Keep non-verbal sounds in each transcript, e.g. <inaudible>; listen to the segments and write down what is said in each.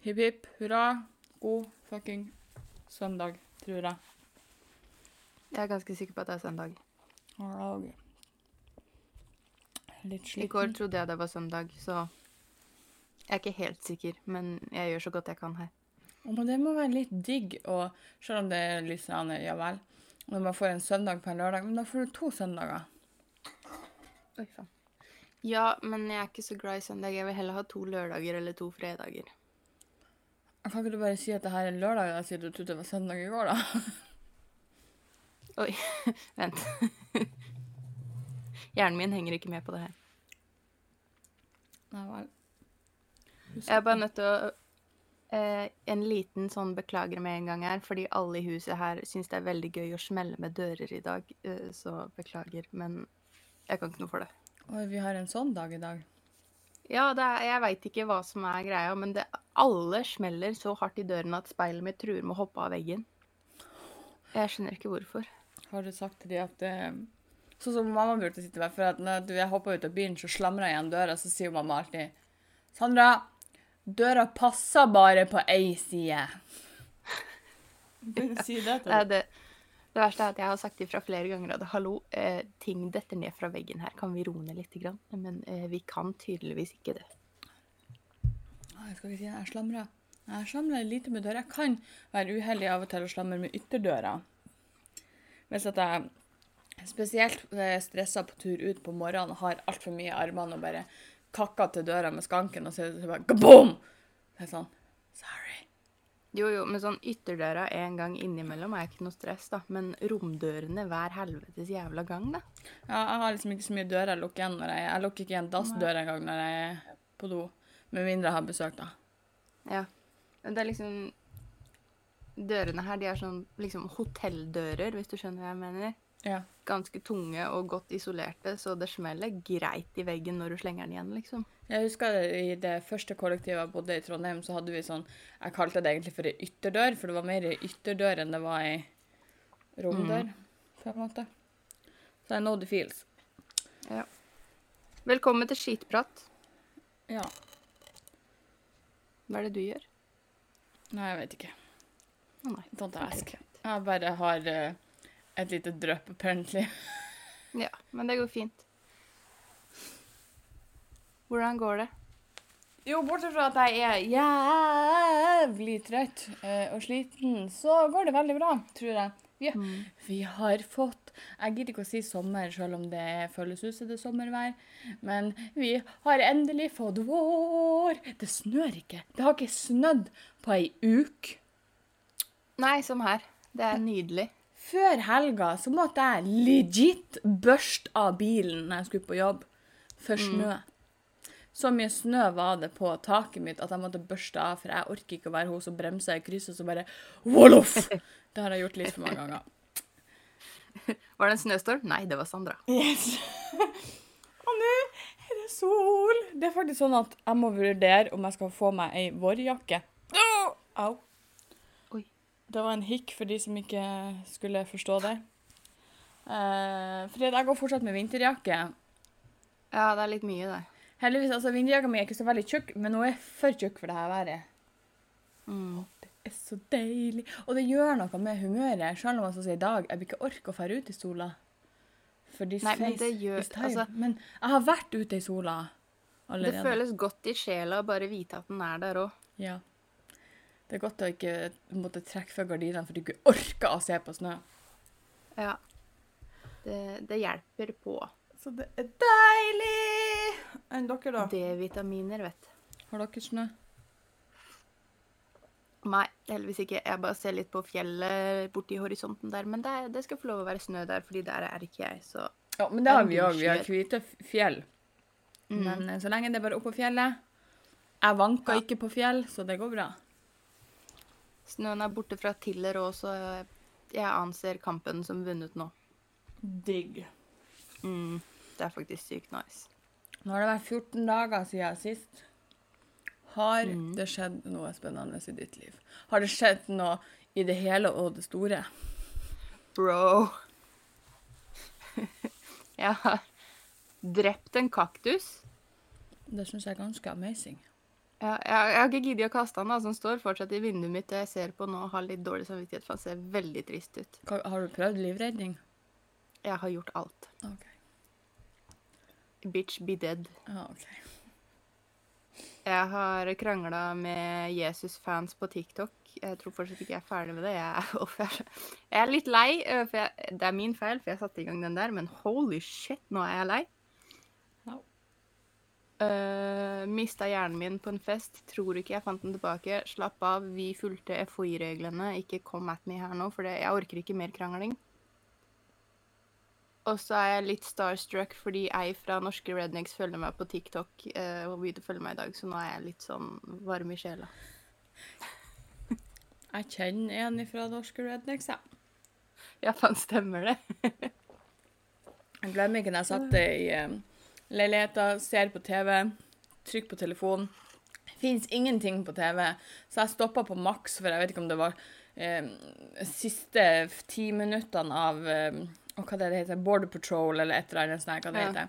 Hipp hipp hurra. God fucking søndag, tror jeg. Jeg er ganske sikker på at det er søndag. Og litt I går sliten. trodde jeg det var søndag, så jeg er ikke helt sikker, men jeg gjør så godt jeg kan her. Men det må være litt digg, og selv om det er litt sånn, ja vel, når man får en søndag på en lørdag, men da får du to søndager. Oi, faen. Ja, men jeg er ikke så glad i søndag. Jeg vil heller ha to lørdager eller to fredager. Kan ikke du bare si at det her er lørdag, da, siden du trodde det var søndag i går, da? <laughs> Oi, <laughs> vent. <laughs> Hjernen min henger ikke med på det her. Nei vel. Jeg er bare nødt til å eh, En liten sånn beklager med en gang her, fordi alle i huset her syns det er veldig gøy å smelle med dører i dag, eh, så beklager, men jeg kan ikke noe for det. Oi, vi har en sånn dag i dag. Ja, det er, jeg veit ikke hva som er greia, men det, alle smeller så hardt i døren at speilet mitt truer med å hoppe av veggen. Jeg skjønner ikke hvorfor. Har du sagt til dem at eh, Sånn som mamma burde sitte med, for at når du- jeg hoppa ut av bilen, så slamra jeg igjen døra, så sier mamma alltid Sandra, døra passer bare på ei side. <laughs> si det til Det, er det, verste er at jeg har sagt ifra flere ganger at hallo, eh, ting detter ned fra veggen her, kan vi roe ned litt? Grann? Men eh, vi kan tydeligvis ikke det. Jeg skal ikke si det, jeg slamrer. Jeg slamrer lite med døra. Jeg kan være uheldig av og til og slamre med ytterdøra. Hvis at jeg spesielt er stressa på tur ut på morgenen og har altfor mye i armene og bare kakker til døra med skanken, og så er det bare kaboom! Det er sånn. Jo, jo, men sånn ytterdøra en gang innimellom er ikke noe stress, da. Men romdørene hver helvetes jævla gang, da. Ja, jeg har liksom ikke så mye dører jeg lukker igjen når jeg Jeg lukker ikke igjen dassdøra engang når jeg er på do. Med mindre jeg har besøk, da. Ja. Men det er liksom Dørene her, de er sånn liksom hotelldører, hvis du skjønner hva jeg mener. Ja. Ganske tunge og godt isolerte, så det smeller greit i veggen når du slenger den igjen, liksom. Jeg husker I det første kollektivet jeg bodde i Trondheim, så hadde vi sånn Jeg kalte det egentlig for ei ytterdør, for det var mer ei ytterdør enn det var ei romdør, på en måte. Så I know the feels. Ja. Velkommen til skitprat. Ja. Hva er det du gjør? Nei, jeg vet ikke. Å nei. Don't det ask. Jeg bare har uh, et lite drypp, apparently. <laughs> Ja, men det går fint. Hvordan går det? Jo, bortsett fra at jeg er jævlig trøtt eh, og sliten, så går det veldig bra, tror jeg. Vi, vi har fått Jeg gidder ikke å si sommer, selv om det føles ut som det er sommervær. Men vi har endelig fått vår. Det snør ikke. Det har ikke snødd på ei uke. Nei, som her. Det er nydelig. Før helga så måtte jeg legit børste av bilen når jeg skulle på jobb, for snø. Så mye snø var det på taket mitt at jeg måtte børste av, for jeg orker ikke å være hos som bremse i krysset, så bare Wolof! <laughs> Det har jeg gjort litt for mange ganger. <laughs> Var det en snøstorm? Nei, det var Sandra. Yes. <laughs> Og nå er det sol. Det er faktisk sånn at jeg må vurdere om jeg skal få meg ei vårjakke. Au! Au. Oi. Det var en hikk for de som ikke skulle forstå det. Uh, fordi jeg går fortsatt med vinterjakke. Ja, det er litt mye, det. Heldigvis, altså Vinterjakka mi er ikke så veldig tjukk, men hun er for tjukk for det her været. Mm. Det er så deilig. Og det gjør noe med humøret. Selv om jeg skal si i dag, jeg vil ikke orke å dra ut i sola. For Nei, men det gjør- altså- men jeg har vært ute i sola allerede. Det føles godt i sjela å bare vite at den er der òg. Ja. Det er godt å ikke måtte trekke fra gardinene for du ikke orker å se på snø. Ja. Det, det hjelper på. Så det er deilig! Enn dere, da? D-vitaminer, vet. Har dere snø? Nei, heldigvis ikke. Jeg bare ser litt på fjellet borti horisonten der. Men det, det skal få lov å være snø der, fordi der er ikke jeg, så Ja, men det har vi òg. Vi har hvite fjell. Mm. Men eh, så lenge det er bare oppå fjellet Jeg vanker Ja. ikke på fjell, så det går bra. Snøen er borte fra Tiller òg, så jeg anser kampen som vunnet nå. Digg. Mm. Det er faktisk sykt nice. Nå har det vært 14 dager siden sist. Har mm. det skjedd noe spennende i ditt liv? Har det skjedd noe i det hele og det store? Bro. <laughs> jeg har drept en kaktus. Det syns jeg er ganske amazing. Ja, jeg, jeg har ikke giddet å kaste den, Altså, den står fortsatt i vinduet mitt. og Jeg ser på nå og har litt dårlig samvittighet, for han ser veldig trist ut. Har du prøvd livredning? Jeg har gjort alt. OK. Bitch be dead. Ja, ok. Jeg har krangla med Jesus-fans på TikTok. Jeg tror fortsatt ikke jeg er ferdig med det. Jeg er, <laughs> jeg er- litt lei. øh, For jeg, det er min feil, for jeg satte i gang den der, men holy shit, nå er jeg lei. No. Uh, mista hjernen min på en fest. Tror ikke jeg fant den tilbake. Slapp av, vi fulgte FHI-reglene. Ikke kom at me her nå, for jeg orker ikke mer krangling. Og så er jeg litt starstruck fordi ei fra norske Rednecks følger meg på TikTok eh, og begynte å følge meg i dag, så nå er jeg litt sånn varm i sjela. <laughs> Jeg kjenner en fra norske Rednecks, jeg. Ja, faen, stemmer det? <laughs> Jeg glemmer ikke når jeg satt i uh, leiligheta, ser på TV, trykker på telefonen. Fins ingenting på TV, så jeg stoppa på maks, for jeg vet ikke om det var um, siste ti minuttene av um, og hva det heter, Border Patrol eller et eller annet sånt. Hva det Ja. heter.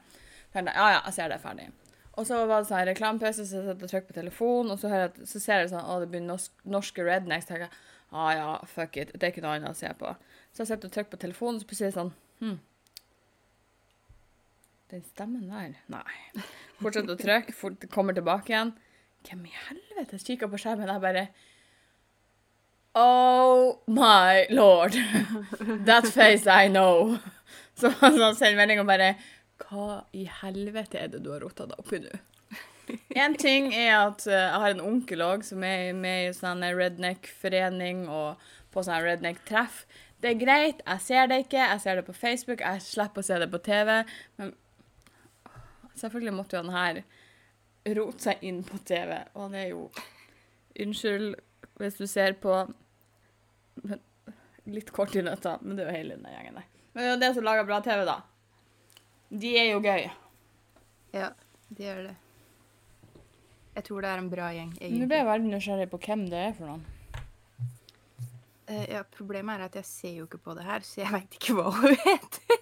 Ferdig. Ja, ja, jeg ser det er ferdig. Og så var det sånn reklamepause, så jeg satt og trykket på telefonen, og så, jeg, så ser jeg sånn, å, det blir norsk, norske rednecks. tenker jeg, ah, ja, fuck it, det er ikke noe annet å se på. Så jeg sitter og trykker på telefonen, og så plutselig sånn, hm, den stemmen der, nei. Fortsetter å trykke, kommer tilbake igjen. Hvem i helvete? Jeg kikker på skjermen, jeg bare, oh my lord, that face I know. Så han sender melding og bare, hva i helvete er det du har rotet deg opp nå? En ting er at eh, jeg har en onkel også, som er med i sånn redneck-forening og på sånn redneck-treff. Det er greit, jeg ser det ikke, jeg ser det på Facebook, jeg slipper å se det på TV. Men selvfølgelig måtte jo han her rote seg inn på TV, og han er jo Unnskyld hvis du ser på Litt kort i nøtta, men det er jo hele denne gjengen der. Men det er jo det som lager bra TV, da. De er jo gøy. Ja, de gjør det. Jeg tror det er en bra gjeng, Nå ble jeg veldig nysgjerrig på hvem det er for noen. Eh, ja, problemet er at jeg ser jo ikke på det her, så jeg veit ikke hva hun heter.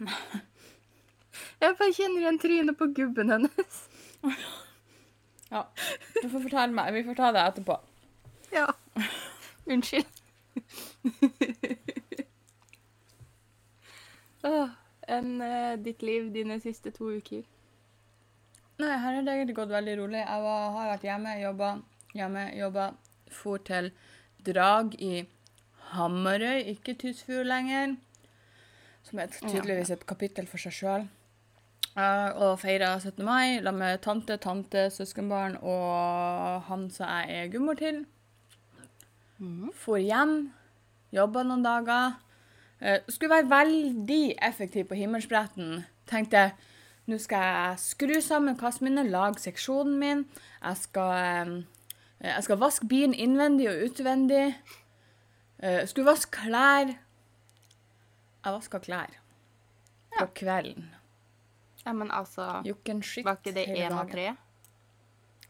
<laughs> jeg bare kjenner igjen trynet på gubben hennes. Ja, du får fortelle meg. Vi får ta det etterpå. Ja. <laughs> Unnskyld. oh, enn uh, ditt liv dine siste to uker? Nei, her har det egentlig gått veldig rolig. Jeg var, har vært hjemme, jobba, hjemme, jobba. For til Drag i Hamarøy, ikke Tysfjord lenger. Som er tydeligvis et kapittel for seg sjøl. og feira 17. mai la med tante, tante, søskenbarn og han som jeg er gudmor til. For hjem, jobba noen dager. Eh, skulle være veldig effektiv på himmelspretten. Tenkte nå skal jeg skru sammen kassen min, lage seksjonen min. Jeg skal, eh, jeg skal vaske bilen innvendig og utvendig. Eh, skulle vaske klær. Jeg vaska klær. På kvelden. Ja, men altså Jokken Var ikke det én av tre?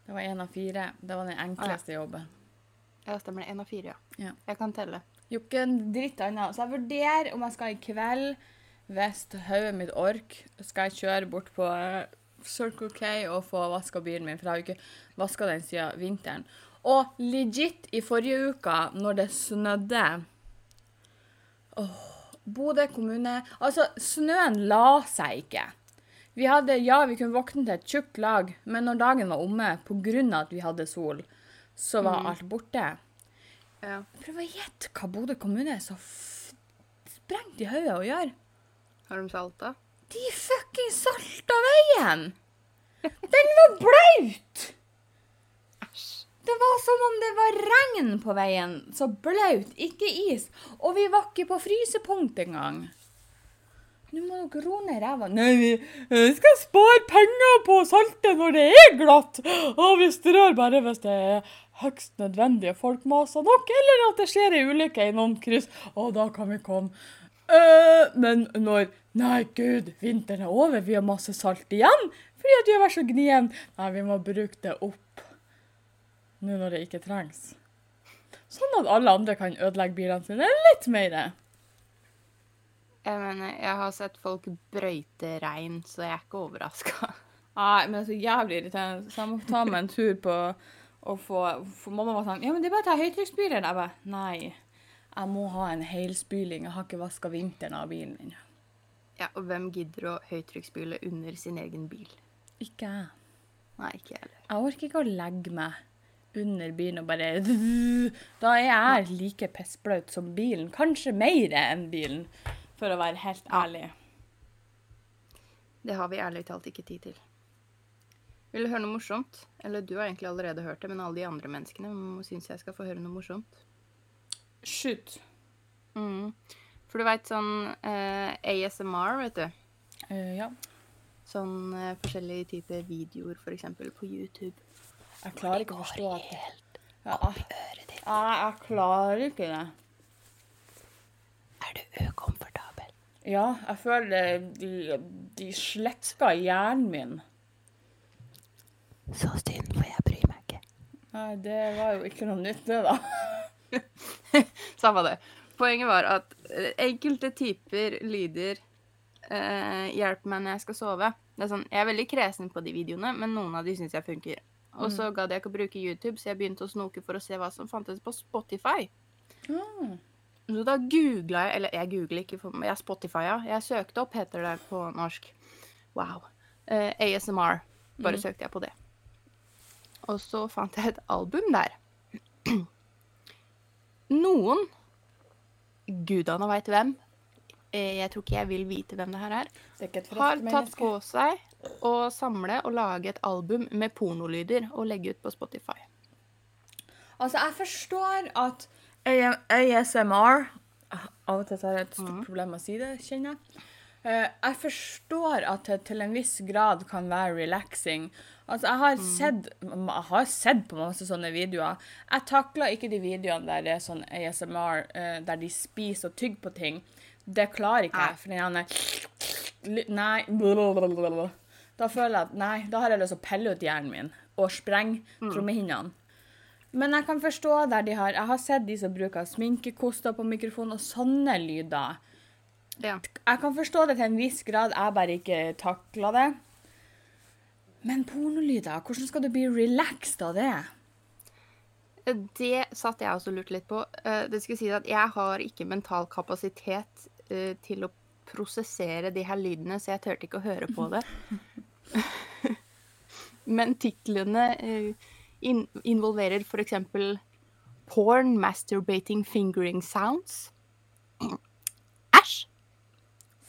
Det var én av fire. Det var den enkleste jobben. Ja, stemmer det. Én av fire, ja. Ja. Jeg kan telle. Jokken dritt annet. Så jeg vurderer om jeg skal i kveld, hvis hodet mitt ork, skal jeg kjøre bort på eh, Circle K og få vaska bilen min, for jeg har jo ikke vaska den siden vinteren. Og legit, i forrige uke, når det snødde Åh, Bodø kommune Altså, snøen la seg ikke. Vi hadde, ja, vi kunne våkne til et tjukt lag, men når dagen var omme, pga. at vi hadde sol, så var alt borte. Ja. Prøv å gjette hva Bodø kommune er så sprengt i hodet å gjøre. Har de salta? De fucking salta veien! Den var blaut! Æsj. Det var som om det var regn på veien. Så blaut, ikke is. Og vi var ikke på frysepunkt engang. Nå må dere roe ned ræva. Nei, vi eh, skal spare penger på å salte når det er glatt. Og vi strør bare hvis det er høgst nødvendig og folk maser nok, eller at det skjer ei ulykke i noen kryss. Og da kan vi komme. Uh, men når Nei, gud, vinteren er over, vi har masse salt igjen. Fordi at vi har vært så gnien. Nei, vi må bruke det opp nå når det ikke trengs. Sånn at alle andre kan ødelegge bilene sine litt mer. Jeg mener, jeg har sett folk brøyte rein, så jeg er ikke overraska. Nei, men det er så jævlig irriterende. Så jeg må ta meg en tur på å få For mamma var sånn Ja, men det er bare å ta høytrykksspyleren. Jeg bare Nei. Jeg må ha en helspyling. Jeg har ikke vaska vinteren av bilen ennå. Ja, og hvem gidder å høytrykksspyle under sin egen bil? Ikke jeg. Nei, ikke jeg heller. Jeg orker ikke å legge meg under bilen og bare Da er jeg like pissblaut som bilen. Kanskje mer enn bilen, for å være helt ærlig. Det har vi ærlig talt ikke tid til. Vil du høre noe morsomt? Eller du har egentlig allerede hørt det, men alle de andre menneskene syns jeg skal få høre noe morsomt. Shoot. Mm. For du veit sånn eh, ASMR, vet du. Uh, ja. Sånn eh, forskjellige typer videoer, for eksempel på YouTube. Jeg klarer ikke å forstå at helt ja, opp i øret ditt. jeg, jeg klarer ikke det. Er du ukomfortabel? Ja, jeg føler de, de sletter hjernen min. Så synd, for jeg bryr meg ikke. Nei, det var jo ikke noe nytt, det, da. <laughs> Samme det. Poenget var at eh, enkelte typer lyder eh, hjelper meg når jeg skal sove. Det er sånn, jeg er veldig kresen på de videoene, men noen av de syns jeg funker. Og så gadd jeg ikke å bruke YouTube, så jeg begynte å snoke for å se hva som fantes på Spotify. Mm. Så da googla jeg Eller jeg googler ikke, for jeg Spotify-a. Jeg søkte opp, heter det på norsk. Wow. Eh, ASMR. Bare søkte jeg på det. Og så fant jeg et album der. <clears throat> Noen Gudene veit hvem. eh, Jeg tror ikke jeg vil vite hvem det her er. Det er Har tatt på seg å samle og lage et album med pornolyder og legge ut på Spotify. Altså, jeg forstår at ASMR Av og til har jeg et stort Mhm. problem med å si det, kjenner jeg. Eh, jeg forstår at det til en viss grad kan være relaxing. Altså, jeg har, Mhm. sett, jeg har sett på masse sånne videoer. Jeg takler ikke de videoene der det er sånn ASMR, eh, der de spiser og tygger på ting. Det klarer ikke jeg. For den ene Nei. blablabla. Da føler jeg at nei, da har jeg lyst til å pelle ut hjernen min og sprenge trommehinnene. Men jeg kan forstå der de har Jeg har sett de som bruker sminkekoster på mikrofonen og sånne lyder. Ja. Jeg kan forstå det til en viss grad, jeg bare ikke takla det. Men pornolyder, hvordan skal du bli relaxed av det? Det satt jeg også lurt litt på. Eh, Det skal si at jeg har ikke mental kapasitet eh, til å prosessere de her lydene, så jeg turte ikke å høre på det. <laughs> Men titlene eh, in involverer f.eks. porn, masturbating, fingering sounds.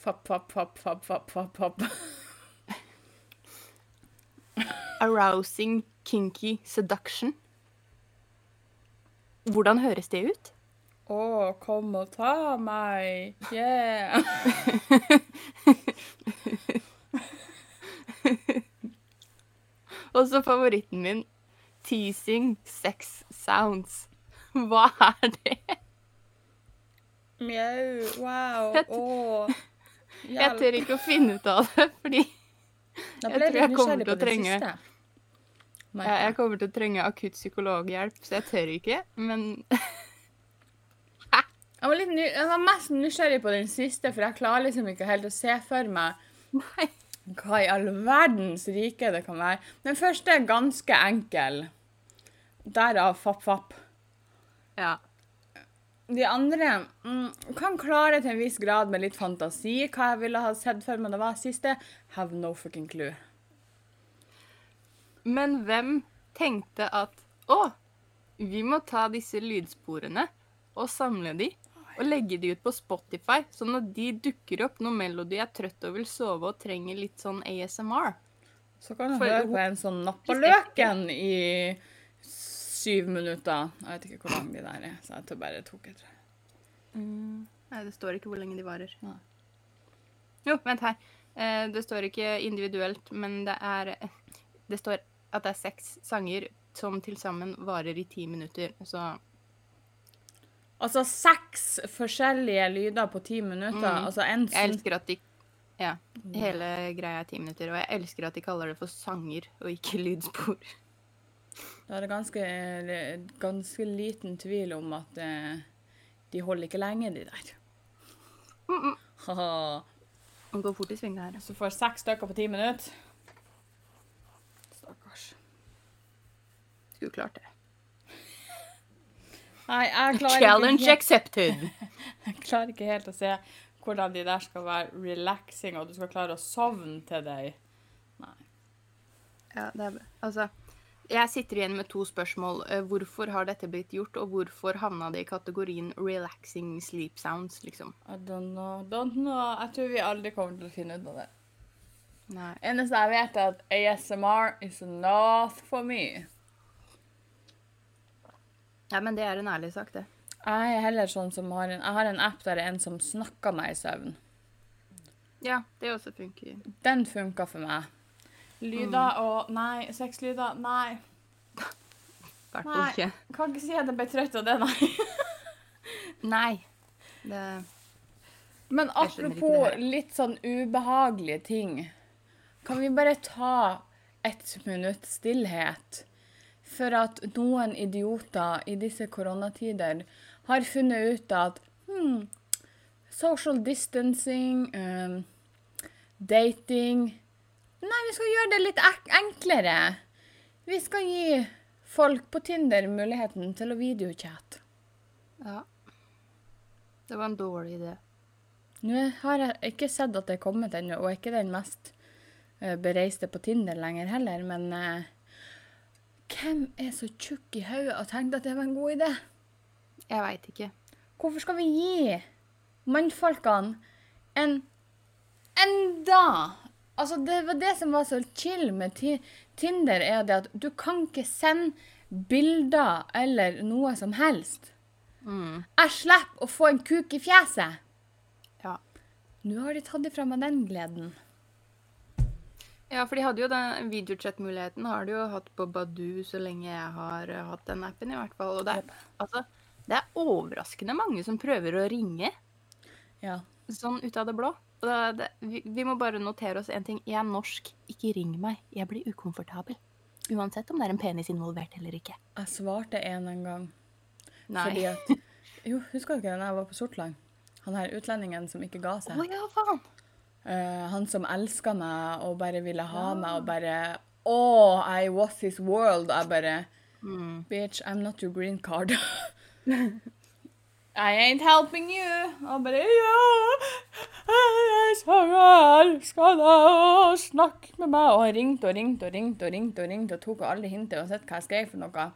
Fapp, fapp, fapp, fapp, fapp, fapp, fapp. <laughs> Arousing, kinky, seduction. Hvordan høres det ut? Å, kom og ta meg. Yeah. <laughs> Og så favoritten min, teasing sex sounds. Hva er det? Mjau. Wow. Å. Å. Jeg tør ikke å finne ut av det, fordi jeg tror jeg kommer til å trenge- jeg, kommer til å trenge akutt psykologhjelp, så jeg tør ikke. Men Jeg var, jeg var mest nysgjerrig på den siste, for jeg klarer liksom ikke helt å se for meg nei. hva i all verdens rike det kan være. Den første er ganske enkel. Derav fapp-fapp. Ja. De andre mm, kan klare til en viss grad med litt fantasi hva jeg ville ha sett for meg det var siste. Have no fucking clue. Men hvem tenkte at å, vi må ta disse lydsporene og samle de og legge de ut på Spotify, sånn at de dukker opp når Melody er trøtt og vil sove og trenger litt sånn ASMR. Så kan du høre på en sånn Nappaløken i syv minutter. Jeg vet ikke hvor lang de der er, så jeg tror bare tok et. Nei, det står ikke hvor lenge de varer. Nei. Jo, vent her. Eh, det står ikke individuelt, men det er Det står at det er seks sanger som til sammen varer i ti minutter. Så Altså seks forskjellige lyder på ti minutter. Mm. Altså en jeg elsker at de Ja. Hele greia er ti minutter, og jeg elsker at de kaller det for sanger og ikke lydspor. Da er det ganske, ganske liten tvil om at eh, de holder ikke lenge, de der. Haha. Det går fort i sving, det her. Så får seks stykker på ti minutter. Stakkars. Skulle klart det. Nei, jeg klarer, Challenge ikke accepted. <laughs> jeg klarer ikke helt å se hvordan de der skal være relaxing, og du skal klare å sovne til deg. Ja, det er, altså, jeg sitter igjen med to spørsmål. Eh, Hvorfor har dette blitt gjort, og hvorfor havna det i kategorien relaxing sleep sounds, liksom? I don't know, don't know. Jeg tror vi aldri kommer til å finne ut av det. Nei. Eneste jeg vet, er at ASMR is not for me. Ja, men det er en ærlig sak, det. Jeg er heller sånn som har en, jeg har en app der det er en som snakker meg i søvn. Ja, det også funker. Den funka for meg. Lyder og Nei. Sexlyder? Nei. <laughs> Hvert fall Nei. ikke. Kan ikke si at jeg ble trøtt av det, nei. <laughs> Nei. Det Men apropos litt sånn ubehagelige ting. Kan vi bare ta ett minutt stillhet for at noen idioter i disse koronatider har funnet ut at hmm, social distancing, um, dating Nei, vi skal gjøre det litt enklere. Vi skal gi folk på Tinder muligheten til å videochatte. Ja. Det var en dårlig idé. Nå har jeg ikke sett at det er kommet ennå, og er ikke den mest eh, bereiste på Tinder lenger heller, men eh, hvem er så tjukk i hodet og tenkte at det var en god idé? Jeg veit ikke. Hvorfor skal vi gi mannfolkene en enda Altså, det var det som var så chill med ti Tinder, er det at du kan ikke sende bilder eller noe som helst. Mm. Jeg slipper å få en kuk i fjeset. Ja. Nå har de tatt ifra meg den gleden. Ja, for de hadde jo den videochat-muligheten har de jo hatt på Badoo så lenge jeg har eh, hatt den appen, i hvert fall. Og det er, altså, det er overraskende mange som prøver å ringe Ja. sånn ut av det blå. Det, vi, vi må bare notere oss en ting. Jeg er norsk. Ikke ring meg. Jeg blir ukomfortabel. Uansett om det er en penis involvert eller ikke. Jeg svarte en en gang. Nei. Fordi at <laughs> Jo, husker du ikke da jeg var på Sortland? Han her utlendingen som ikke ga Å seg. ja, faen! Uh, han som elska meg og bare ville ha meg og bare Oh, I was his world. Jeg bare Mm. Bitch, I'm not your green card. <laughs> I ain't helping you. Og bare Ja, jeg så elsker deg snakk med meg. Og han ringte og ringte og ringte og ringte og ringte og tok alle hintene og sett hva jeg skrev for noe.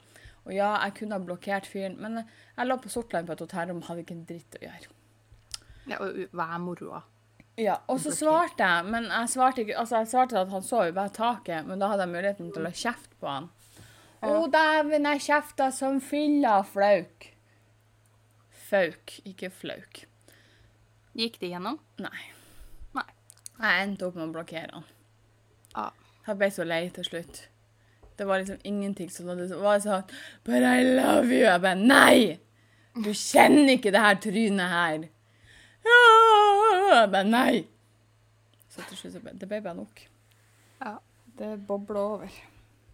Og ja, jeg kunne ha blokkert fyren, men jeg lå på Sortland på et hotellrom, hadde ikke en dritt å gjøre. Ja, og hva er moroa? Ja, og så svarte jeg, men jeg svarte ikke Altså, jeg svarte at han så jo bare taket, men da hadde jeg muligheten til å kjefte på han. Å, dæven, jeg kjefta som filla flauk. Fauk, ikke flauk. Gikk det gjennom? Nei. Nei. Jeg endte opp med å blokkere han. Ja. Jeg ble så lei til slutt. Det var liksom ingenting som hadde... var sånn But I love you. Jeg bare Nei! Du kjenner ikke det her trynet her. Ja, jeg bare Nei. Så til slutt så ble det ble bare nok. Ja. Det bobler over.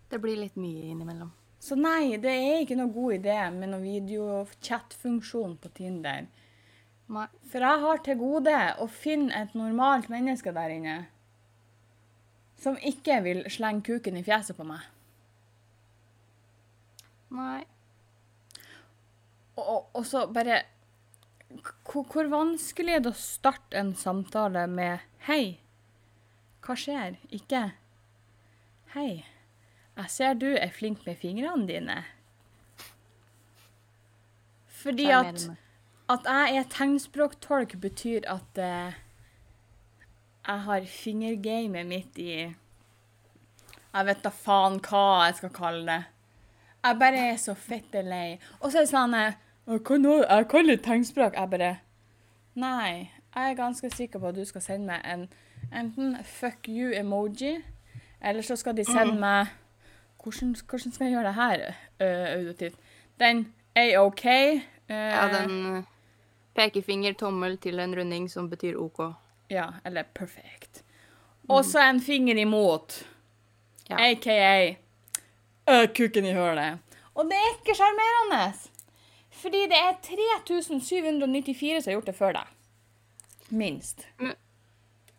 Det blir litt mye innimellom. Så nei, det er ikke noe god idé med noen videochat-funksjon på Tinder. For jeg har til gode å finne et normalt menneske der inne som ikke vil slenge kuken i fjeset på meg. Nei. Og, og, og så bare hvor, hvor vanskelig er det å starte en samtale med 'Hei, hva skjer?' Ikke 'Hei, jeg ser du er flink med fingrene dine'. Fordi at, at jeg er tegnspråktolk, betyr at uh, jeg har fingergamet mitt i Jeg vet da faen hva jeg skal kalle det. Jeg bare er så fette lei. Og så er det sånn eh, jeg kan litt tegnspråk. Jeg bare Nei. Jeg er ganske sikker på at du skal sende meg en enten fuck you-emoji, eller så skal de sende <clears throat> meg Hvordan, hvordan skal jeg gjøre det her, uh, auditivt? Den er OK. Uh, Ja, den eh, pekefinger, tommel til en runding som betyr OK. Ja, eller perfect. Og så en finger imot. Ja. AKA uh, kukken i hølet. Og det er ikke sjarmerende. Fordi det er 3794 som har gjort det før deg. Minst. Men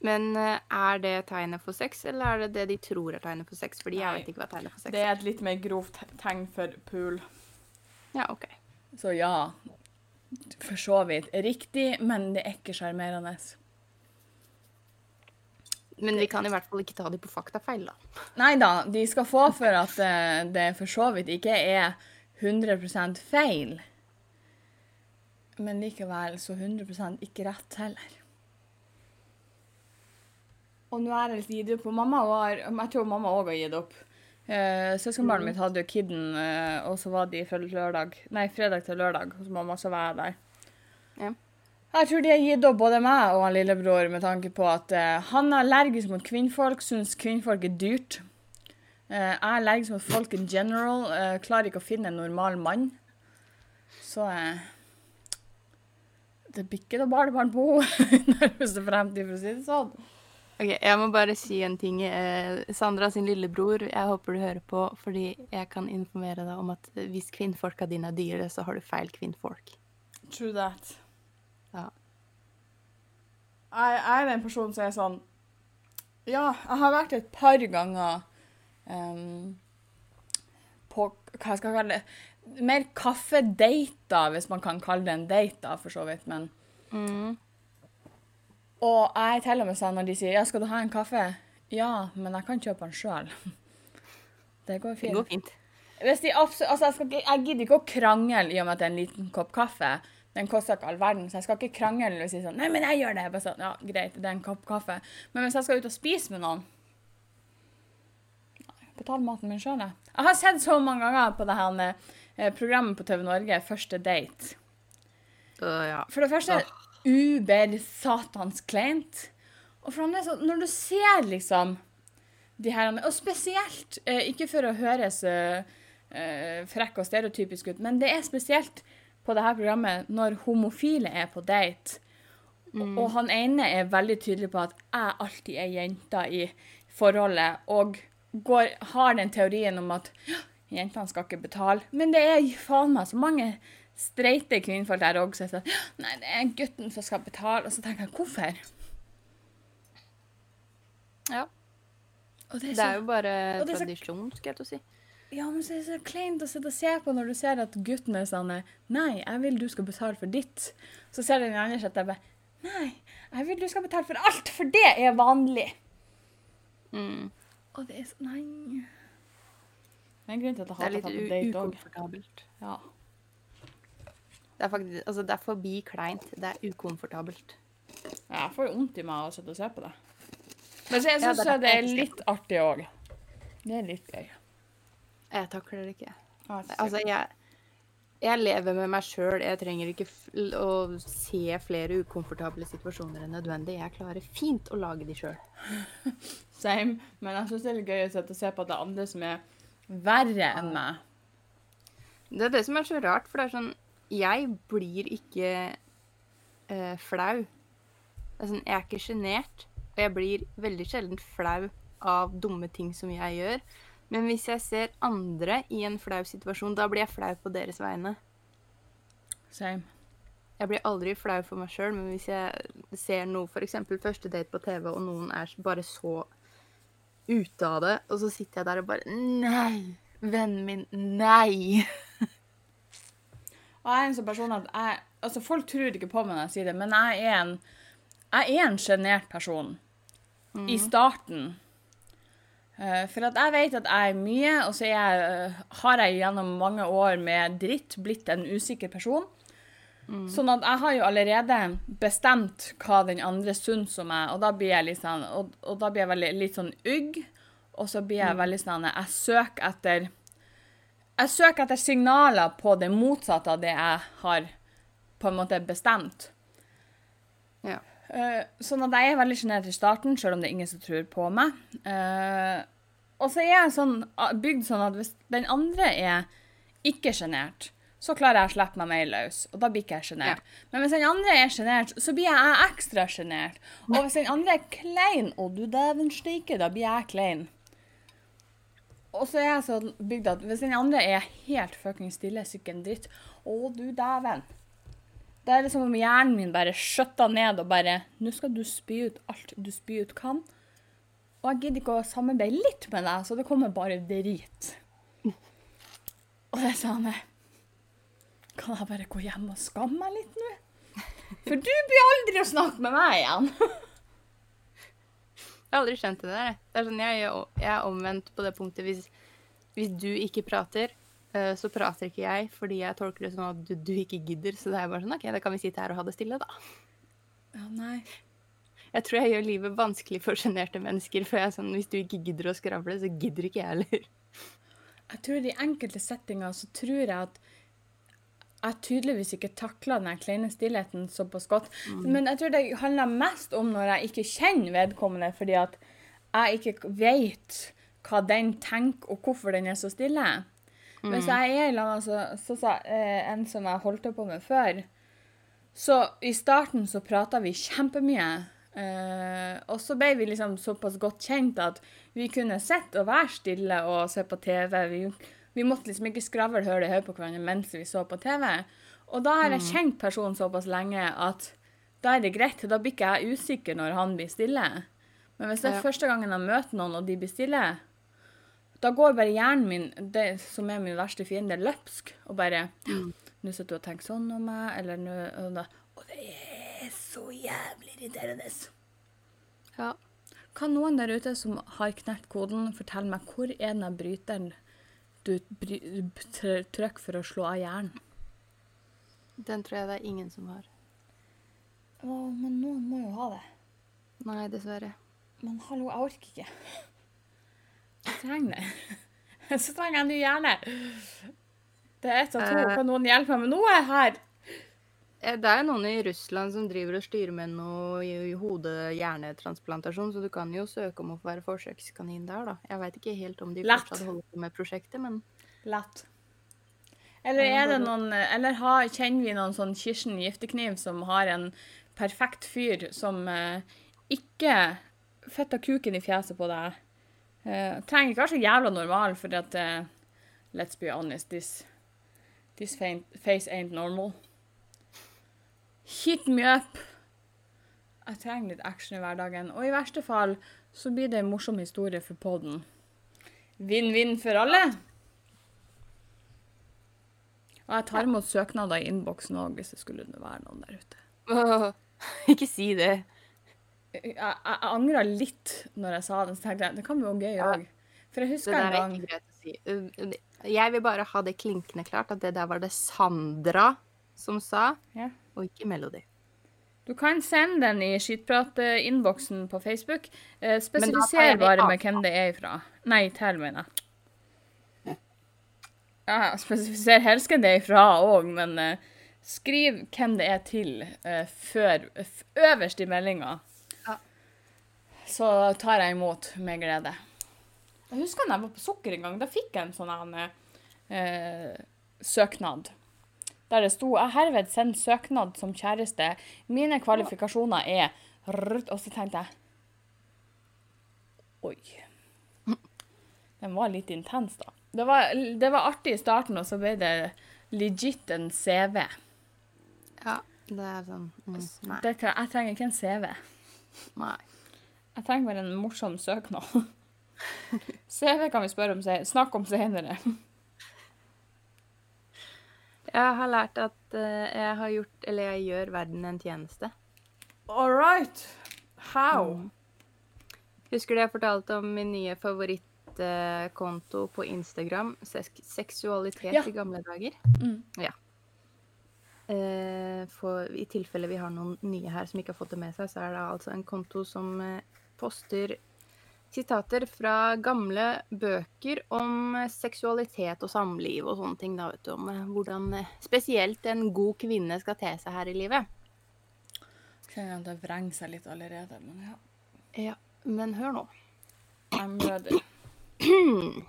eh, er det tegnet for sex, eller er det det de tror er tegnet for sex? Fordi jeg vet ikke hva tegnet for sex Det er et litt mer grovt tegn for pool. Ja, OK. Så ja, for så vidt riktig, men det er ikke sjarmerende. Men vi kan i hvert fall ikke ta dem på faktafeil, da. Nei da, de skal få for at eh, det for så vidt ikke er 100% feil. Men likevel så 100% ikke rett heller. Og nå er jeg gitt opp. Og mamma var, jeg tror mamma òg har gitt opp. Eh, Søskenbarnet mitt hadde jo kidden, eh, og så var de fra lørdag, nei, fredag til lørdag. Hos mamma, så var jeg der. Ja. Jeg tror de har gitt opp både meg og han lillebror med tanke på at eh, han er allergisk mot kvinnfolk, syns kvinnfolk er dyrt. Eh, jeg er allergisk mot folk in general, eh, klarer ikke å finne en normal mann. Så eh, Det blir ikke noe barnebarn på henne <laughs> i nærmeste fremtid, for å si det sånn. Ok, Jeg må bare si en ting. Eh, Sandra sin lillebror, jeg håper du hører på, fordi jeg kan informere deg om at hvis kvinnfolka dine er dyre, så har du feil kvinnfolk. True that. Ja. Jeg er den personen som er sånn Ja, jeg har vært et par ganger um, på Hva skal jeg kalle det Mer kaffedater, hvis man kan kalle det en date, da, for så vidt. Men Mm. Og jeg til og med sånn når de sier ja, 'skal du ha en kaffe'? Ja, men jeg kan kjøpe den sjøl. <laughs> Det går Det fint. går fint. Altså jeg, skal jeg gidder ikke å krangle i og med at det er en liten kopp kaffe. Den koster ikke all verden, så jeg skal ikke krangle og si sånn 'Nei, men jeg gjør det.' Bare sånn, ja, greit, det er en kopp kaffe. Men hvis jeg skal ut og spise med noen Betal maten min sjøl, jeg. Jeg har sett så mange ganger på det her med programmet på TV Norge, 'Første date'. Uh, ja. For det første uber satans kleint. Og for når du ser liksom de her Og spesielt, eh, ikke for å høres eh, eh, frekk og stereotypisk ut, men det er spesielt på det her programmet når homofile er på date. Og, og han ene er veldig tydelig på at jeg alltid er jenta i forholdet, og går, har den teorien om at «Ja, jentene skal ikke betale. Men det er faen meg så mange streite kvinnfolk der òg som sier sånn Nei, det er gutten som skal betale. Og så tenker jeg hvorfor? ja. Det er Det er jo bare så- tradisjon, skal jeg til å si. ja, men så er det så kleint å sitte og se på når du ser at gutten er sånn Nei, jeg vil du skal betale for ditt. Så ser den andre at jeg bare Nei, jeg vil du skal betale for alt, for det er vanlig. Mm. Og det er så Nei. Det er en grunn til at jeg er hater å ta på date òg. Ja. Det er faktisk, altså det er forbi kleint. Det er ukomfortabelt. Jeg får jo vondt i meg av å sitte og se på det. Men så jeg Ja, det det, er litt artig òg. Det er litt gøy. Jeg takler det ikke. Altså, jeg, jeg lever med meg sjøl. Jeg trenger ikke å se flere ukomfortable situasjoner enn nødvendig. Jeg klarer fint å lage de sjøl. <laughs> Same. Men jeg syns det er litt gøy å se på at det er andre som er verre enn meg. Det er det som er så rart, for det er sånn Jeg blir ikke uh, flau. Er sånn, jeg er ikke sjenert, og jeg blir veldig sjelden flau av dumme ting som jeg gjør. Men hvis jeg ser andre i en flau situasjon, da blir jeg flau på deres vegne. Same. Jeg blir aldri flau for meg sjøl, men hvis jeg ser noe, f.eks. første date på TV, og noen er bare så ute av det, og så sitter jeg der og bare Nei! Vennen min, nei! <laughs> Og jeg er en sånn person at jeg Altså, folk tror ikke på meg når jeg sier det, men jeg er en Jeg er en sjenert person. I starten. Eh, for at jeg vet at jeg er mye, og så jeg, eh, har jeg gjennom mange år med dritt blitt en usikker person. Sånn at jeg har jo allerede bestemt hva den andre syns om meg, og da blir jeg litt sånn, og, og da blir jeg veldig, litt sånn ugg, og så blir jeg veldig sånn Jeg søker etter Jeg søker etter signaler på det motsatte av det jeg har på en måte bestemt. Ja. Uh, sånn at jeg er veldig sjenert i starten, selv om det er ingen som tror på meg. Uh, og så er jeg sånn, bygd sånn at hvis den andre er ikke sjenert, så klarer jeg å slippe meg mer løs, og da blir ikke jeg sjenert. Men hvis den andre er sjenert, så blir jeg ekstra sjenert. Og hvis den andre er klein, å du dæven steike, da blir jeg klein. Og så er jeg sånn bygd at hvis den andre er helt fucking stille, sykken dritt, å du dæven. Det er liksom om hjernen min bare skjøtter ned og bare Nå skal du spy ut alt du spy ut kan. Og jeg gidder ikke å samarbeide litt med deg, så det kommer bare drit. Og det sa han Kan jeg bare gå hjem og skamme meg litt nå? For du blir aldri å snakke med meg igjen. <laughs> Jeg har aldri skjønt det der. Det er sånn, jeg, jeg er omvendt på det punktet. Hvis, hvis du ikke prater, eh, så prater ikke jeg, fordi jeg tolker det sånn at du, du ikke gidder. Så det er bare sånn, ok, da kan vi sitte her og ha det stille, da. Ja, nei. Jeg tror jeg gjør livet vanskelig for sjenerte mennesker. For jeg er sånn, hvis du ikke gidder å skravle, så gidder ikke jeg heller. Jeg tror i enkelte settinger så tror jeg at jeg tydeligvis ikke takla den kleine stillheten såpass godt. Men jeg tror det handler mest om når jeg ikke kjenner vedkommende, fordi at jeg ikke vet hva den tenker, og hvorfor den er så stille. Hvis jeg er i lag så, så, så, eh, en som jeg holdt på med før, så i starten så prata vi kjempemye. Eh, og så ble vi liksom såpass godt kjent at vi kunne sitte og være stille og se på TV. Vi, vi måtte liksom ikke skravle høl i hodet på hverandre mens vi så på TV. Og da har jeg kjent personen såpass lenge at da er det greit. Da blir ikke jeg usikker når han blir stille. Men hvis det er Ja. første gangen jeg møter noen, og de blir stille, da går bare hjernen min, det som er min verste fiende, løpsk. Og bare Nå sitter du og tenker sånn om meg, eller nå og det er så jævlig irriterende. Ja. Kan noen der ute som har knekt koden, fortelle meg hvor er den bryteren du trøkk for å slå av hjernen? Den tror jeg det er ingen som har. Å, men noen må jo ha det. Nei, dessverre. Men hallo, jeg orker ikke. Jeg trenger det. <laughs> Så trenger jeg en ny hjerne. Det er ett av to. Eh. Kan noen hjelpe meg med noe her? Eh, Det er jo noen i Russland som driver og styrer med noe hode-hjernetransplantasjon, så du kan jo søke om å få være forsøkskanin der, da. Jeg veit ikke helt om de Lett. fortsatt holder på med prosjektet, men Lett. Eller er det noen Eller har, kjenner vi noen sånn Kirsten Giftekniv som har en perfekt fyr som eh, ikke fetter kuken i fjeset på deg? Eh, trenger ikke være så jævla normal, for at eh, Let's be honest, this, this face ain't normal. Hit me up. Jeg trenger litt action i hverdagen. Og i verste fall så blir det en morsom historie for podden. Vinn-vinn for alle. Og jeg tar imot søknader i innboksen òg, hvis det skulle være noen der ute. Åh, <laughs> Ikke si det. Jeg, jeg, jeg angra litt når jeg sa den, så tenkte jeg det kan bli gøy òg. For jeg husker en er gang ikke greit å si. Uh, Jeg vil bare ha det klinkende klart at det der var det Sandra som sa, Ja. Og ikke Melody. Du kan sende den i skittprat-innboksen på Facebook. Eh, spesifiser bare med hvem det er ifra. Nei, til, mener jeg. Ja, spesifiser helst hvem det er ifra òg, men eh, skriv hvem det er til eh, før, øverst i meldinga. Ja. Så tar jeg imot med glede. Jeg husker da jeg var på Sukker en gang. Da fikk jeg en sånn en, eh, søknad. Der det sto 'Jeg herved sender søknad som kjæreste. Mine kvalifikasjoner er rrrt», Og så tenkte jeg Oi. Den var litt intens, da. Det var, det var artig i starten, og så ble det legit en CV. Ja, det er sånn mm, Nei. Det, jeg trenger ikke en CV. nei. Jeg trenger bare en morsom søknad. <laughs> CV kan vi spørre om se snakke om senere. Jeg har lært at eh, jeg har gjort, eller jeg gjør verden en tjeneste. All right. How? Husker du jeg fortalte om min nye favorittkonto på Instagram? Seksualitet Ja. i gamle dager. Mm. Ja. Eh, for I tilfelle vi har noen nye her som ikke har fått det med seg, så er det altså en konto som eh, poster sitater fra gamle bøker om seksualitet og samliv og sånne ting. Da, vet du, om eh, hvordan eh, spesielt en god kvinne skal te seg her i livet. Kjenner at det vrenger seg litt allerede, men ja. Ja, Men hør nå. I'm ready. <clears throat>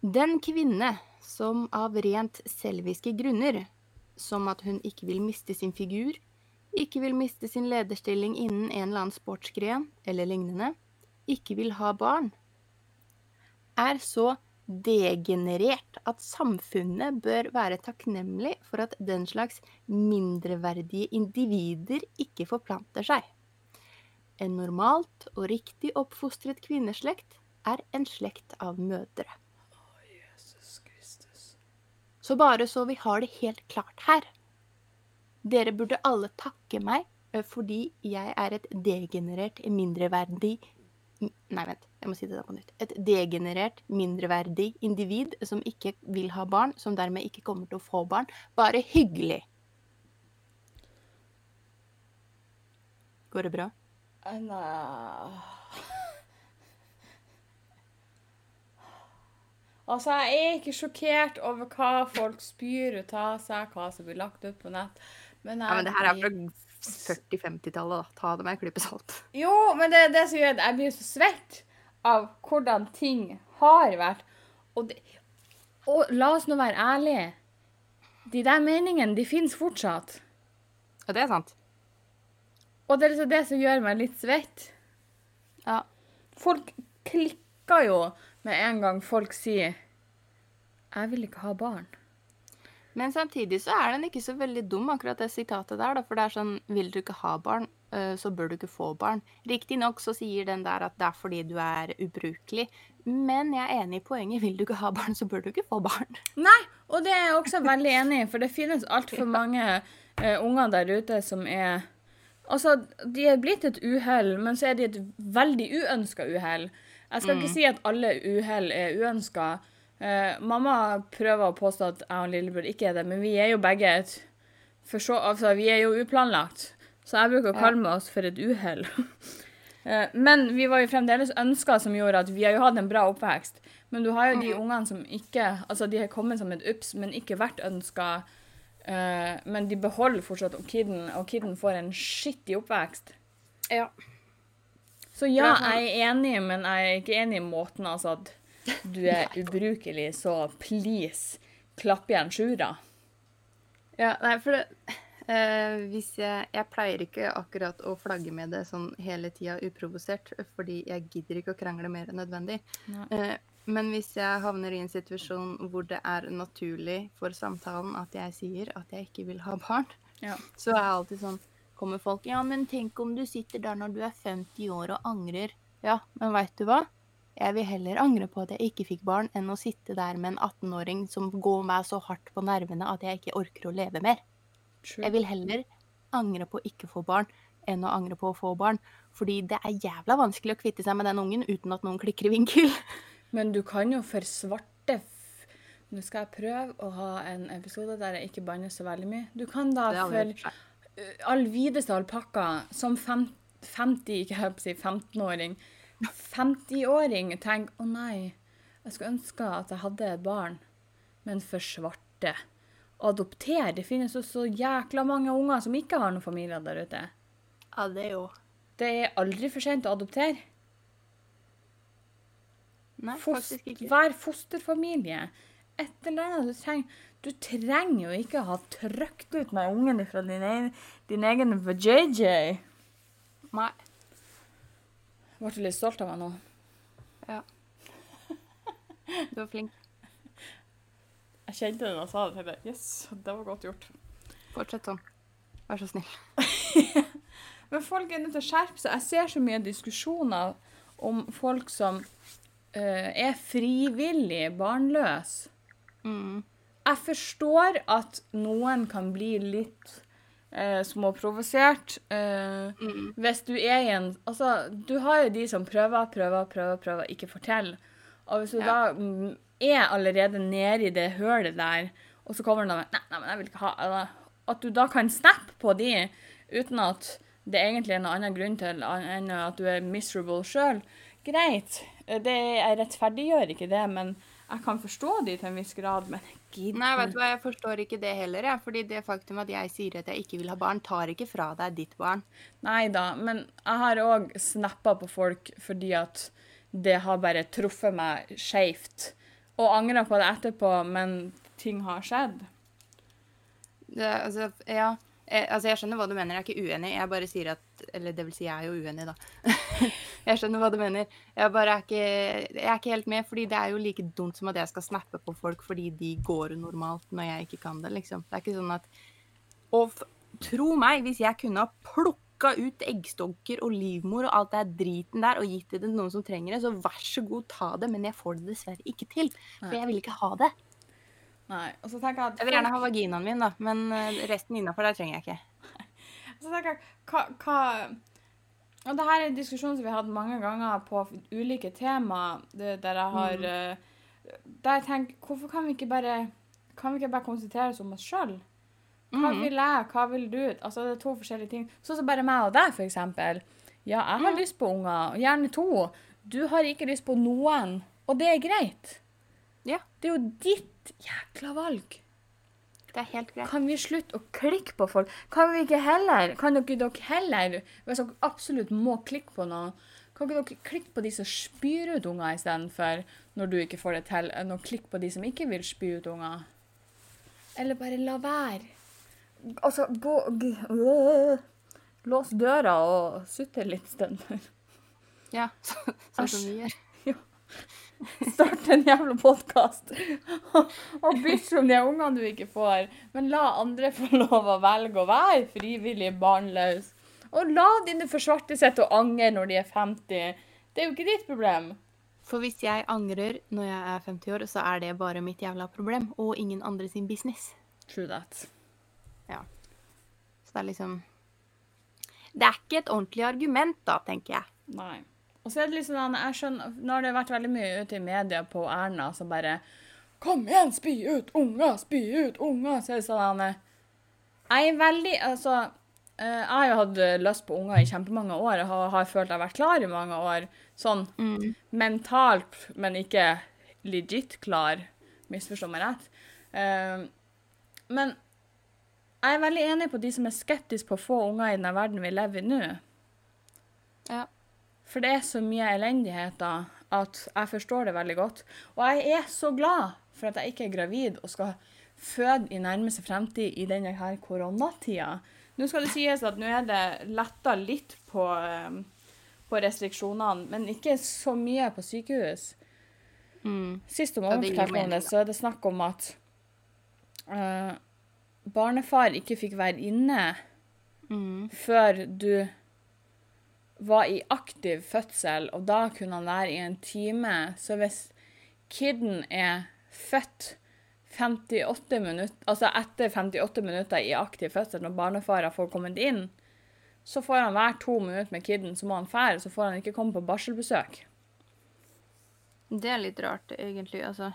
Den kvinne som av rent selviske grunner, som at hun ikke vil miste sin figur, ikke vil miste sin lederstilling innen en eller annen sportsgren eller lignende, ikke vil ha barn, er så degenerert at samfunnet bør være takknemlig for at den slags mindreverdige individer ikke forplanter seg. En normalt og riktig oppfostret kvinneslekt er en slekt av mødre. Så bare så vi har det helt klart her. Dere burde alle takke meg eh, fordi jeg er et degenerert, mindreverdig Nei, vent. Jeg må si det da på nytt. Et degenerert, mindreverdig individ som ikke vil ha barn, som dermed ikke kommer til å få barn. Bare hyggelig. Går det bra? Nei Altså, jeg er ikke sjokkert over hva folk spyr ut av seg, hva som blir lagt ut på nett. Men, Ja, men det her er fra 40-50-tallet, da. Ta det med en klype salt. Jo, men det er det som gjør at jeg blir så svett av hvordan ting har vært. Og, det, og la oss nå være ærlige. De der meningene, de finnes fortsatt. Ja, det er sant. Og det er liksom det som gjør meg litt svett. Ja. Folk klikker jo med en gang folk sier 'Jeg vil ikke ha barn'. Men samtidig så er den ikke så veldig dum, akkurat det sitatet der. Da, for det er sånn Vil du ikke ha barn, eh, så bør du ikke få barn. Riktignok så sier den der at det er fordi du er ubrukelig. Men jeg er enig i poenget. Vil du ikke ha barn, så bør du ikke få barn. Nei, og det er jeg også veldig enig i, for det finnes altfor mange uh, unger der ute som er Altså, de er blitt et uhell, men så er de et veldig uønska uhell. Jeg skal ikke si at alle uhell er uønska. Eh, mamma prøver å påstå at jeg og lillebror ikke er det, men vi er jo begge et for så, altså, Vi er jo uplanlagt, så jeg bruker å kalle oss for et uhell. uh, <laughs> Men vi var jo fremdeles ønska som gjorde at vi har jo hatt en bra oppvekst. Men du har jo de ungene som ikke Altså, de har kommet som et ups, men ikke vært ønska. Men de beholder fortsatt kiden, og kiden får en skittig oppvekst. Ja. Så ja, jeg er enig, men jeg er ikke enig i måten altså at du er ubrukelig, så please, klapp igjen sjura. Ja, nei, for det eh, Hvis jeg Jeg pleier ikke akkurat å flagge med det sånn hele tida uprovosert, fordi jeg gidder ikke å krangle mer enn nødvendig. Eh, men hvis jeg havner i en situasjon hvor det er naturlig for samtalen at jeg sier at jeg ikke vil ha barn, Ja. så er jeg alltid sånn Kommer folk Ja, men tenk om du sitter der når du er 50 år og angrer. Ja, men veit du hva? Jeg vil heller angre på at jeg ikke fikk barn, enn å sitte der med en 18-åring som går meg så hardt på nervene at jeg ikke orker å leve mer. True. Jeg vil heller angre på å ikke få barn, enn å angre på å få barn. Fordi det er jævla vanskelig å kvitte seg med den ungen uten at noen klikker i vinkel. <laughs> Men du kan jo for svarte f Nå skal jeg prøve å ha en episode der jeg ikke banner så veldig mye. Du kan da for all videste alpakka, som fem, 50, ikke jeg holdt på å si 15-åring 50-åring tenker å nei, jeg skulle ønske at jeg hadde et barn, men for svarte. Adopter. Det finnes jo så jækla mange unger som ikke har noen familier der ute. Ja, det er jo Det er aldri for sent å adoptere. Nei, Fos- faktisk ikke. Vær fosterfamilie. Et eller annet. Du trenger, du trenger jo ikke ha trykt ut med ungen fra din egen, din egen vajayjay. Nei. Ble du litt stolt av meg nå? Ja. Du var flink. Jeg kjente det da jeg sa det. til jeg, Yes, det var godt gjort. Fortsett sånn. Vær så snill. <laughs> Men folk er nødt til å skjerpe seg. Jeg ser så mye diskusjoner om folk som uh, er frivillig barnløse. Mm. Jeg forstår at noen kan bli litt eh, småprovosert. Eh, Mm. hvis du er i en Altså, du har jo de som prøver, prøver, prøver, prøver, ikke forteller. Og hvis du Ja. da mm, er allerede nede i det hølet der, og så kommer noen med Nei, nei, men jeg vil ikke ha eller, At du da kan snappe på de uten at det egentlig er noen annen grunn til enn at du er miserable sjøl. Greit. Det, jeg rettferdiggjør ikke det, men jeg kan forstå de til en viss grad. Men gidd Nei, vet du hva, jeg forstår ikke det heller, jeg. Fordi det faktum at jeg sier at jeg ikke vil ha barn, tar ikke fra deg ditt barn. Nei da, men jeg har òg snappa på folk fordi at det har bare truffet meg skeivt. Og angra på det etterpå, men ting har skjedd. Det, altså, ja. Eh, altså, jeg skjønner hva du mener, jeg er ikke uenig. Jeg bare sier at Eller det vil si, jeg er jo uenig, da. <laughs> jeg skjønner hva du mener. Jeg bare er ikke Jeg er ikke helt med, fordi det er jo like dumt som at jeg skal snappe på folk fordi de går normalt når jeg ikke kan det, liksom. Det er ikke sånn at Og tro meg, hvis jeg kunne ha plukka ut eggstokker og livmor og alt det driten der og gitt det til noen som trenger det, så vær så god, ta det, men jeg får det dessverre ikke til. For jeg vil ikke ha det. Nei. Og så tenker jeg at Jeg vil gjerne ha vaginaen min, da, men eh, resten innafor der trenger jeg ikke. <laughs> Så tenker jeg, hva, hva Og det her er en diskusjon som vi har hatt mange ganger på ulike tema, det, der jeg har mm. Der jeg tenker, hvorfor kan vi ikke bare Kan vi ikke bare konsentrere oss om oss sjøl? Hva Mhm. vil jeg, hva vil du? Altså, det er to forskjellige ting. Sånn som bare meg og deg, for eksempel. Ja, jeg har Mm. lyst på unger, gjerne to. Du har ikke lyst på noen, og det er greit. Ja. Det er jo ditt jækla valg. Det er helt greit. Kan vi slutte å klikke på folk? Kan vi ikke heller, kan dere, dere heller, hvis dere absolutt må klikke på noe, kan ikke dere klikke på de som spyr ut unger istedenfor, når du ikke får det til, enn å klikke på de som ikke vil spy ut unger? Eller bare la være. Altså, gå øh, Lås døra og sutte litt stund. Ja, så, <laughs> sånn som vi gjør. Start en jævla podkast <laughs> og bitch om de ungene du ikke får. Men la andre få lov å velge å være frivillig barnløs. Og la dine forsvarte sitte og angre når de er 50. Det er jo ikke ditt problem. For hvis jeg angrer når jeg er 50 år, så er det bare mitt jævla problem, og ingen andre sin business. True that. Så det er liksom Det er ikke et ordentlig argument, da, tenker jeg. Nei. Og så er det liksom sånn, jeg skjønner, Nå har det vært veldig mye ute i media på Erna som bare Kom igjen, spy ut unger, spy ut unger. Så er det sånn Jeg er veldig Altså, eh, jeg har jo hatt lyst på unger i kjempemange år og har, har følt jeg har vært klar i mange år. Sånn mentalt, men ikke legit klar. Misforstå meg rett. Uh, men jeg er veldig enig på de som er skeptiske på å få unger i den verden vi lever i nå. Ja. For det er så mye elendigheter at jeg forstår det veldig godt. Og jeg er så glad for at jeg ikke er gravid og skal føde i nærmeste fremtid i denne her koronatida. Nå skal det sies at nå er det letta litt på, eh, på restriksjonene, men ikke så mye på sykehus. Mm. Sist om Ja, noen det gir fortalte meg om mening, det, så er det snakk om at uh, barnefar ikke fikk være inne Mm. før du var i aktiv fødsel, og da kunne han være i en time. Så hvis kiden er født 58 minutter, altså etter 58 minutter i aktiv fødsel, når barnefar har kommet inn, så får han være to minutter med kiden, så må han fære, så får han ikke komme på barselbesøk. Det er litt rart, egentlig. Altså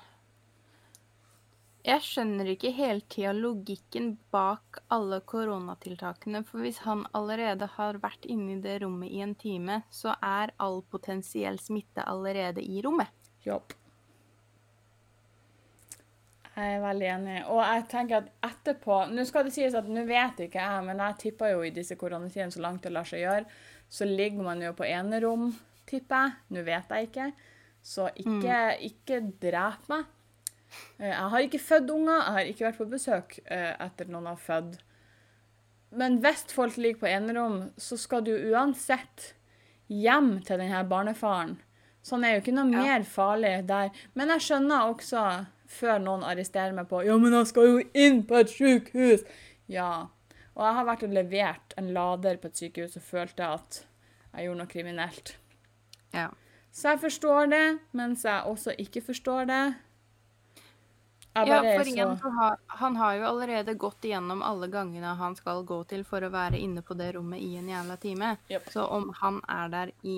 Jeg skjønner ikke hele tida logikken bak alle koronatiltakene. For hvis han allerede har vært inne i det rommet i en time, så er all potensiell smitte allerede i rommet. Jobb. Jeg er veldig enig. Og jeg tenker at etterpå Nå skal det sies at nå vet ikke jeg, men jeg tipper jo i disse koronatidene så langt det lar seg gjøre, så ligger man jo på enerom, tipper jeg. Nå vet jeg ikke. Så ikke, ikke drep meg. Eh, Jeg har ikke født unger, jeg har ikke vært på besøk eh, etter noen har født. Men hvis folk ligger på enerom, så skal du uansett hjem til denne barnefaren. Så han er jo ikke noe Ja. mer farlig der. Men jeg skjønner også, før noen arresterer meg på Ja, men han skal jo inn på et sykehus! Ja. Og jeg har vært og levert en lader på et sykehus og følte at jeg gjorde noe kriminelt. Ja. Så jeg forstår det, mens jeg også ikke forstår det. Ja, for igjen, så så har, han har jo allerede gått igjennom alle gangene han skal gå til for å være inne på det rommet i en jævla time. Yep. Så om han er der i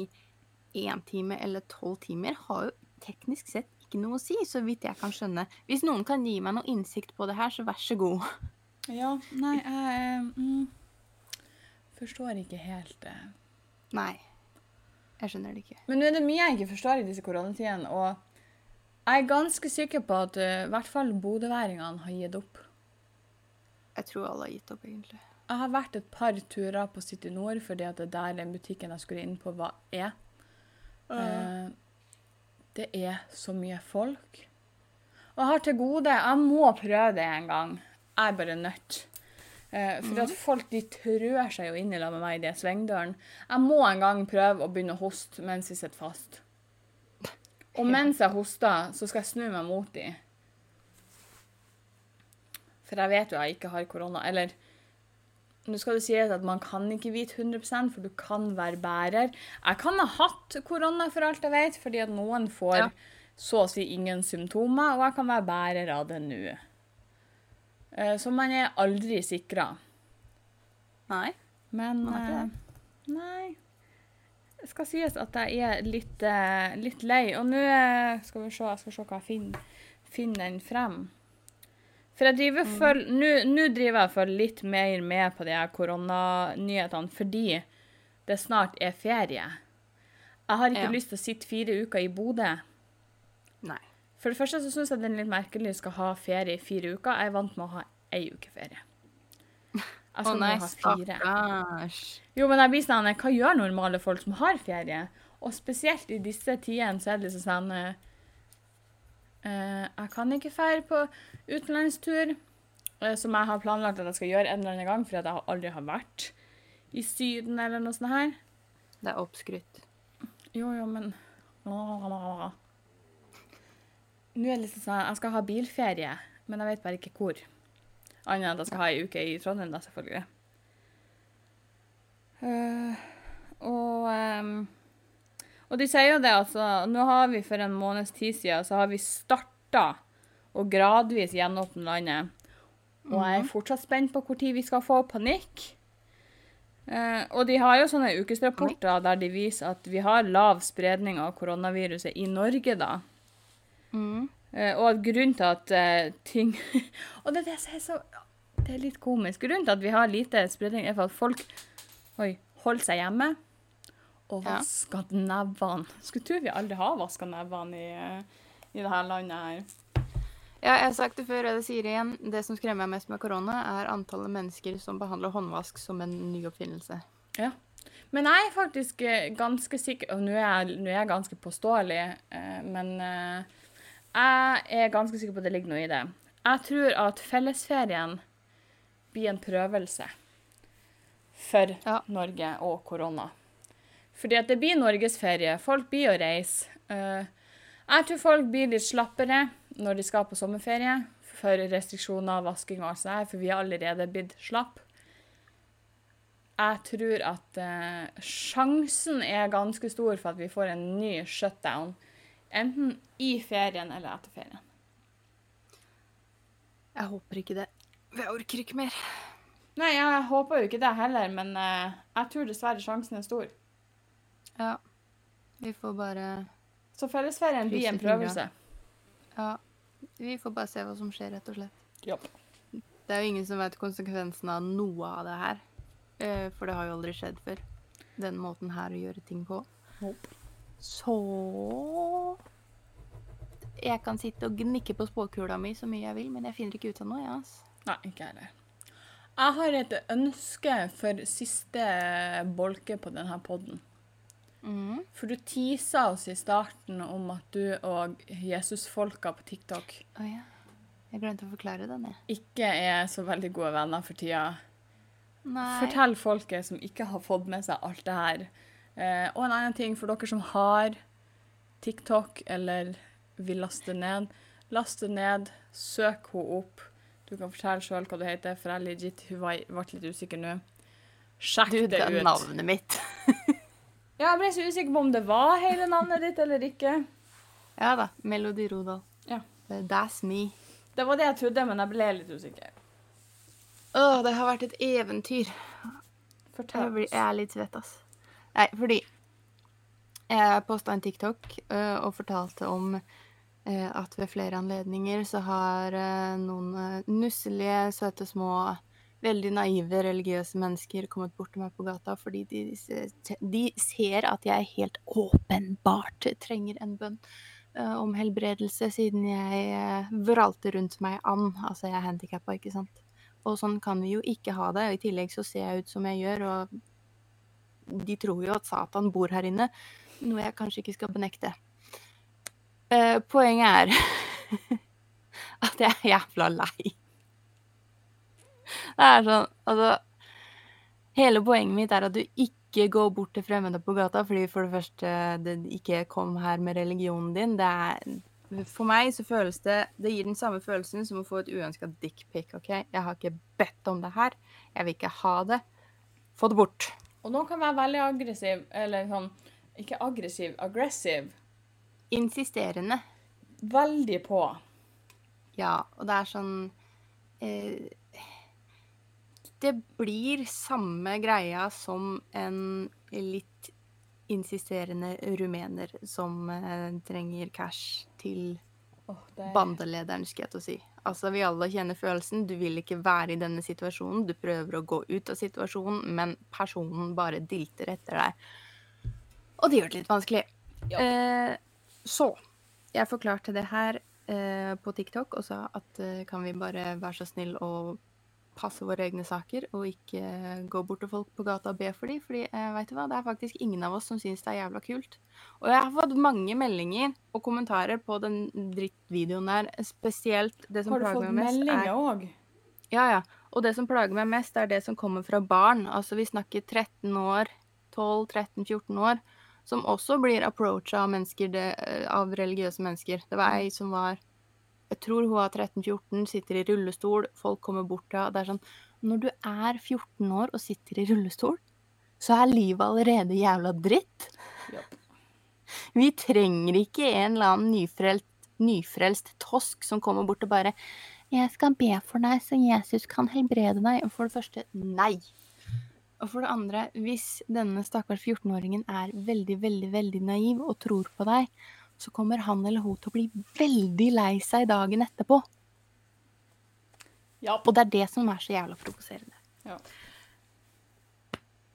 én time eller tolv timer, har jo teknisk sett ikke noe å si, så vidt jeg kan skjønne. Hvis noen kan gi meg noe innsikt på det her, så vær så god. Ja, nei, jeg eh, mm, forstår ikke helt det. Nei. Jeg skjønner det ikke. Men nå er det mye jeg ikke forstår i disse koronatidene, og jeg er ganske sikker på at uh, i hvert fall bodøværingene har gitt opp. Jeg tror alle har gitt opp, egentlig. Jeg har vært et par turer på City Nord fordi at det der den butikken jeg skulle inn på, var er. Eh, det er så mye folk. Og jeg har til gode Jeg må prøve det en gang. Jeg er bare nødt. Eh, for at folk de trør seg jo inn i lag med meg i de svingdørene. Jeg må en gang prøve å begynne å hoste mens vi sitter fast. Og mens jeg hoster, så skal jeg snu meg mot dem. For jeg vet jo jeg ikke har korona. Eller nå skal det sies at man kan ikke vite 100% for du kan være bærer. Jeg kan ha hatt korona for alt jeg vet, fordi at noen får Ja. så å si ingen symptomer, og jeg kan være bærer av det nå. Eh, Så man er aldri sikra. Nei. Men Man er ikke det. Nei. Skal sies at jeg er litt, uh, litt lei. Og nå eh, skal vi se, jeg skal se hva jeg finner, finner den frem. For jeg driver Mm. føl- Nå driver jeg for litt mer med på de koronanyhetene fordi det snart er ferie. Jeg har ikke Ja. lyst til å sitte fire uker i Bodø. Nei. For det første så syns jeg det er litt merkelig å skal ha ferie i fire uker. Jeg er vant med å ha ei uke ferie. <laughs> Jeg skal nå nei, ha fire. stakkars. Jo, men jeg blir sånn, hva gjør normale folk som har ferie? Og spesielt i disse tidene så er det liksom sånn uh, eh, Jeg kan ikke feire på utenlandstur, uh, som jeg har planlagt at jeg skal gjøre en eller annen gang, fordi jeg aldri har vært i Syden eller noe sånt her. Det er oppskrytt. Jo, jo, men Nå er det liksom sånn Jeg skal ha bilferie, men jeg vet bare ikke hvor. Annet enn at jeg skal ha ei uke i Trondheim, da, selvfølgelig. Uh, og um, Og de sier jo det, altså Nå har vi for en måneds tid siden så har vi starta å gradvis gjenåpne landet. Og jeg er fortsatt spent på når vi skal få panikk. Uh, og de har jo sånne ukesrapporter der de viser at vi har lav spredning av koronaviruset i Norge, da. Mm. Eh, og at grunnen til at eh, ting <laughs> Og det er det som er så Det er litt komisk. Grunnen til at vi har lite spredning, er for at folk oi, holder seg hjemme og Ja. vasker nevene. Skulle tro vi aldri har vaska nevene i, eh, i dette landet her. Ja, jeg har sagt det før, og det sier igjen. Det som skremmer meg mest med korona, er antallet mennesker som behandler håndvask som en ny oppfinnelse. Ja. Men jeg er faktisk ganske sikker Og nå er jeg, nå er jeg ganske påståelig, men jeg er ganske sikker på at det ligger noe i det. Jeg tror at fellesferien blir en prøvelse for Ja. Norge og korona. Fordi at det blir norgesferie. Folk blir å reise. Eh, jeg tror folk blir litt slappere når de skal på sommerferie for restriksjoner, vasking og alt sånt, her, for vi har allerede blitt slapp. Jeg tror at eh, sjansen er ganske stor for at vi får en ny shutdown. Enten i ferien eller etter ferien. Jeg håper ikke det. Jeg orker ikke mer. Nei, jeg håper jo ikke det heller, men uh, jeg tror dessverre sjansen er stor. Ja. Vi får bare Så fellesferien blir en prøvelse. Ja. Vi får bare se hva som skjer, rett og slett. Ja. Det er jo ingen som vet konsekvensen av noe av det her. Uh, For det har jo aldri skjedd før. Den måten her å gjøre ting på. Nope. Så Jeg kan sitte og gnikke på spåkula mi så mye jeg vil, men jeg finner ikke ut av noe, altså. Nei, ikke jeg heller. Jeg har et ønske for siste bolke på denne podden. Mm. For du tisa oss i starten om at du og Jesusfolka på TikTok oh, ja. Jeg glemte å forklare den, jeg. ikke er så veldig gode venner for tida. Nei. Fortell folket som ikke har fått med seg alt det her. Eh, og en annen ting for dere som har TikTok eller vil laste ned. Last det ned, søk henne opp. Du kan fortelle sjøl hva du heter, for jeg legit hun ble litt usikker nå. Sjekk Du, det det ut. navnet mitt. <laughs> Ja, jeg ble så usikker på om det var hele navnet ditt eller ikke. Ja da. Melodi Rodal. Ja. Eh, That's me. Det var det jeg trodde, men jeg ble litt usikker. Å, det har vært et eventyr. Jeg, Fortell. blir, jeg er litt svett, ass. Nei, fordi jeg posta en TikTok uh, og fortalte om uh, at ved flere anledninger så har uh, noen nusselige, søte, små, veldig naive religiøse mennesker kommet bort til meg på gata fordi de, de ser at jeg helt åpenbart trenger en bønn om helbredelse, siden jeg vralte rundt meg an. Altså, jeg er handikappa, ikke sant. Og sånn kan vi jo ikke ha det. og I tillegg så ser jeg ut som jeg gjør, og de tror jo at Satan bor her inne, noe jeg kanskje ikke skal benekte. Eh, poenget er <laughs> at jeg er jævla lei Det er sånn Altså Hele poenget mitt er at du ikke går bort til fremmede på gata, fordi for det første det ikke kom her med religionen din. Det er For meg så føles det Det gir den samme følelsen som å få et uønska dickpic, OK? Jeg har ikke bedt om det her. Jeg vil ikke ha det. Få det bort. Og noen kan være veldig aggressiv, eller sånn Ikke aggressiv, aggressiv. Insisterende. Veldig på. Ja, og det er sånn eh, Det blir samme greia som en litt insisterende rumener som eh, trenger cash til oh, er... bandelederen, skal jeg til å si. Altså, vi alle kjenner følelsen. Du vil ikke være i denne situasjonen. Du prøver å gå ut av situasjonen, men personen bare dilter etter deg. Og det gjør det litt vanskelig. Ja. Eh, så jeg forklarte det her eh, på TikTok og sa at eh, kan vi bare være så snill å passe våre egne saker og ikke gå bort til folk på gata og be for dem. Fordi eh, vet du hva, det er faktisk ingen av oss som syns det er jævla kult. Og jeg har fått mange meldinger og kommentarer på den drittvideoen der. Spesielt det som plager meg mest. Har du fått meldinger Er, òg? ja, ja. Og det som plager meg mest, er det som kommer fra barn. Altså vi snakker 13 år, 12-13-14 år. Som også blir approacha av av religiøse mennesker. Det var ei som var Jeg tror hun er 13-14, sitter i rullestol, folk kommer bort til henne. Det er sånn Når du er 14 år og sitter i rullestol, så er livet allerede jævla dritt. Ja. Vi trenger ikke en eller annen nyfrelst, nyfrelst tosk som kommer bort og bare 'Jeg skal be for deg, så Jesus kan helbrede deg.' Og for det første nei. Og for det andre, hvis denne stakkars 14-åringen er veldig, veldig, veldig naiv og tror på deg, så kommer han eller hun til å bli veldig lei seg dagen etterpå. Ja. Og det er det som er så jævla provoserende. Ja.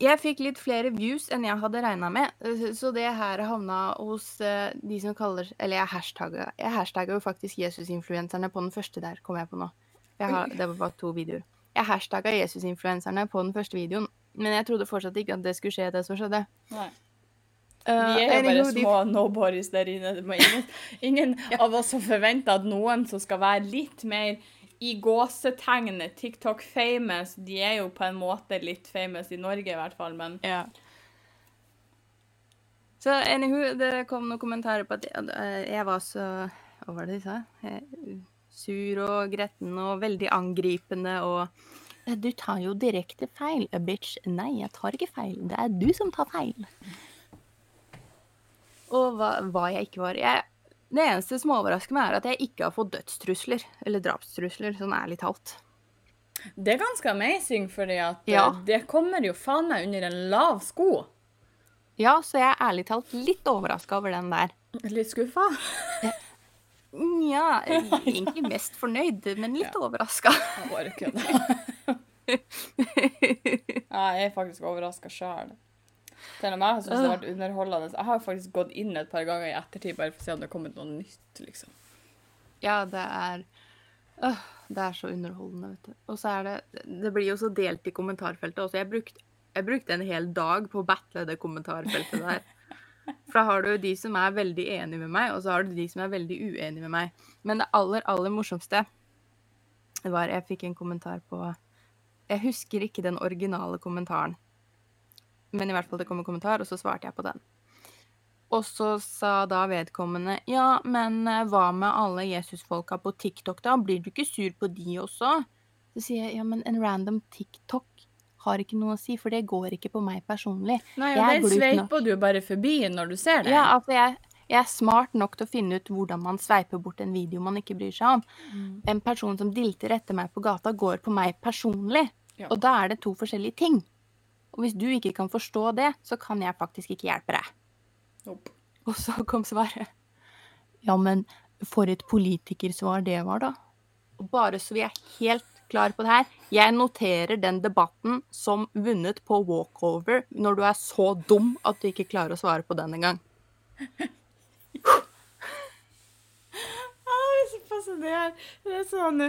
Jeg fikk litt flere views enn jeg hadde regna med, eh, så det her havna hos eh, de som kaller Eller jeg hashtagga Jeg hashtagga jo faktisk Jesusinfluenserne på den første der, kom jeg på nå. Jeg har, det var bare to videoer. Jeg hashtagga Jesusinfluenserne på den første videoen, men jeg trodde fortsatt ikke at det skulle skje, det som skjedde. Nei. Uh, Vi er jo bare små nobodies der inne. Ingen <laughs> ingen <laughs> av oss som forventer at noen som skal være litt mer i gåsetegnet TikTok-famous De er jo på en måte litt famous i Norge, i hvert fall, men Ja. Så anywho, det kom noen kommentarer på at jeg, eh, var så Hva var det de sa? Jeg, Sur og gretten og veldig angripende og «Eh, Du tar jo direkte feil, eh, bitch. Nei, jeg tar ikke feil. Det er du som tar feil. Og hva, hva jeg ikke var. Jeg, det eneste som overrasker meg, er at jeg ikke har fått dødstrusler. Eller drapstrusler, sånn ærlig talt. det er ganske amazing, fordi at Ja. eh, det kommer jo faen meg under en lav sko. Ja, så jeg er ærlig talt litt overraska over den der. Litt skuffa. Nja, egentlig mest fornøyd, men litt overraska. Jeg bare kødder. Ja, <laughs> jeg er faktisk overraska sjøl. Selv om jeg syns det har vært underholdende. Jeg har faktisk gått inn et par ganger i ettertid bare for å se om det har kommet noe nytt, liksom. Ja, det er øh, Det er så underholdende, vet du. Og så er det Det blir jo så delt i kommentarfeltet også. Jeg brukte, jeg brukte en hel dag på å battle det kommentarfeltet der. <laughs> For da har du de som er veldig enige med meg, og så har du de som er veldig uenige med meg. Men det aller, aller morsomste var Jeg fikk en kommentar på Jeg husker ikke den originale kommentaren. Men i hvert fall det kom en kommentar, og så svarte jeg på den. Og så sa da vedkommende Ja, men eh, hva med alle Jesusfolka på TikTok, da? Blir du ikke sur på de også? Så sier jeg ja, men en random TikTok har ikke noe å si, for det går ikke på meg personlig. Nei, og den sveiper du bare forbi når du ser det. Ja, altså jeg, jeg er smart nok til å finne ut hvordan man sveiper bort en video man ikke bryr seg om. Mm. En person som dilter etter meg på gata, går på meg personlig. Ja. Og da er det to forskjellige ting. Og hvis du ikke kan forstå det, så kan jeg faktisk ikke hjelpe deg. Nope. Og så kom svaret. Ja, men for et politikersvar det var, da. Og bare så vi er helt klar på det her. Jeg noterer den debatten som vunnet på walkover når du er så dum at du ikke klarer å svare på den engang. <laughs> Ah. Det er sånn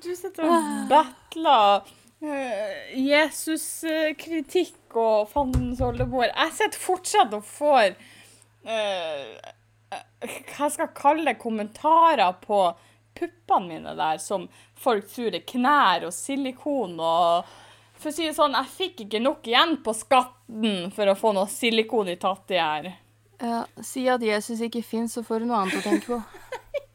Du sitter og battler Jesus-kritikk og fandens oldemor. Jeg sitter fortsatt og får uh, hva skal jeg kalle det, kommentarer på puppene mine der, som folk tror er knær og silikon og For å si det sånn, jeg fikk ikke nok igjen på skatten for å få noe silikon i tatti her. Ja, si at Jesus ikke fins, så får du noe annet å tenke på.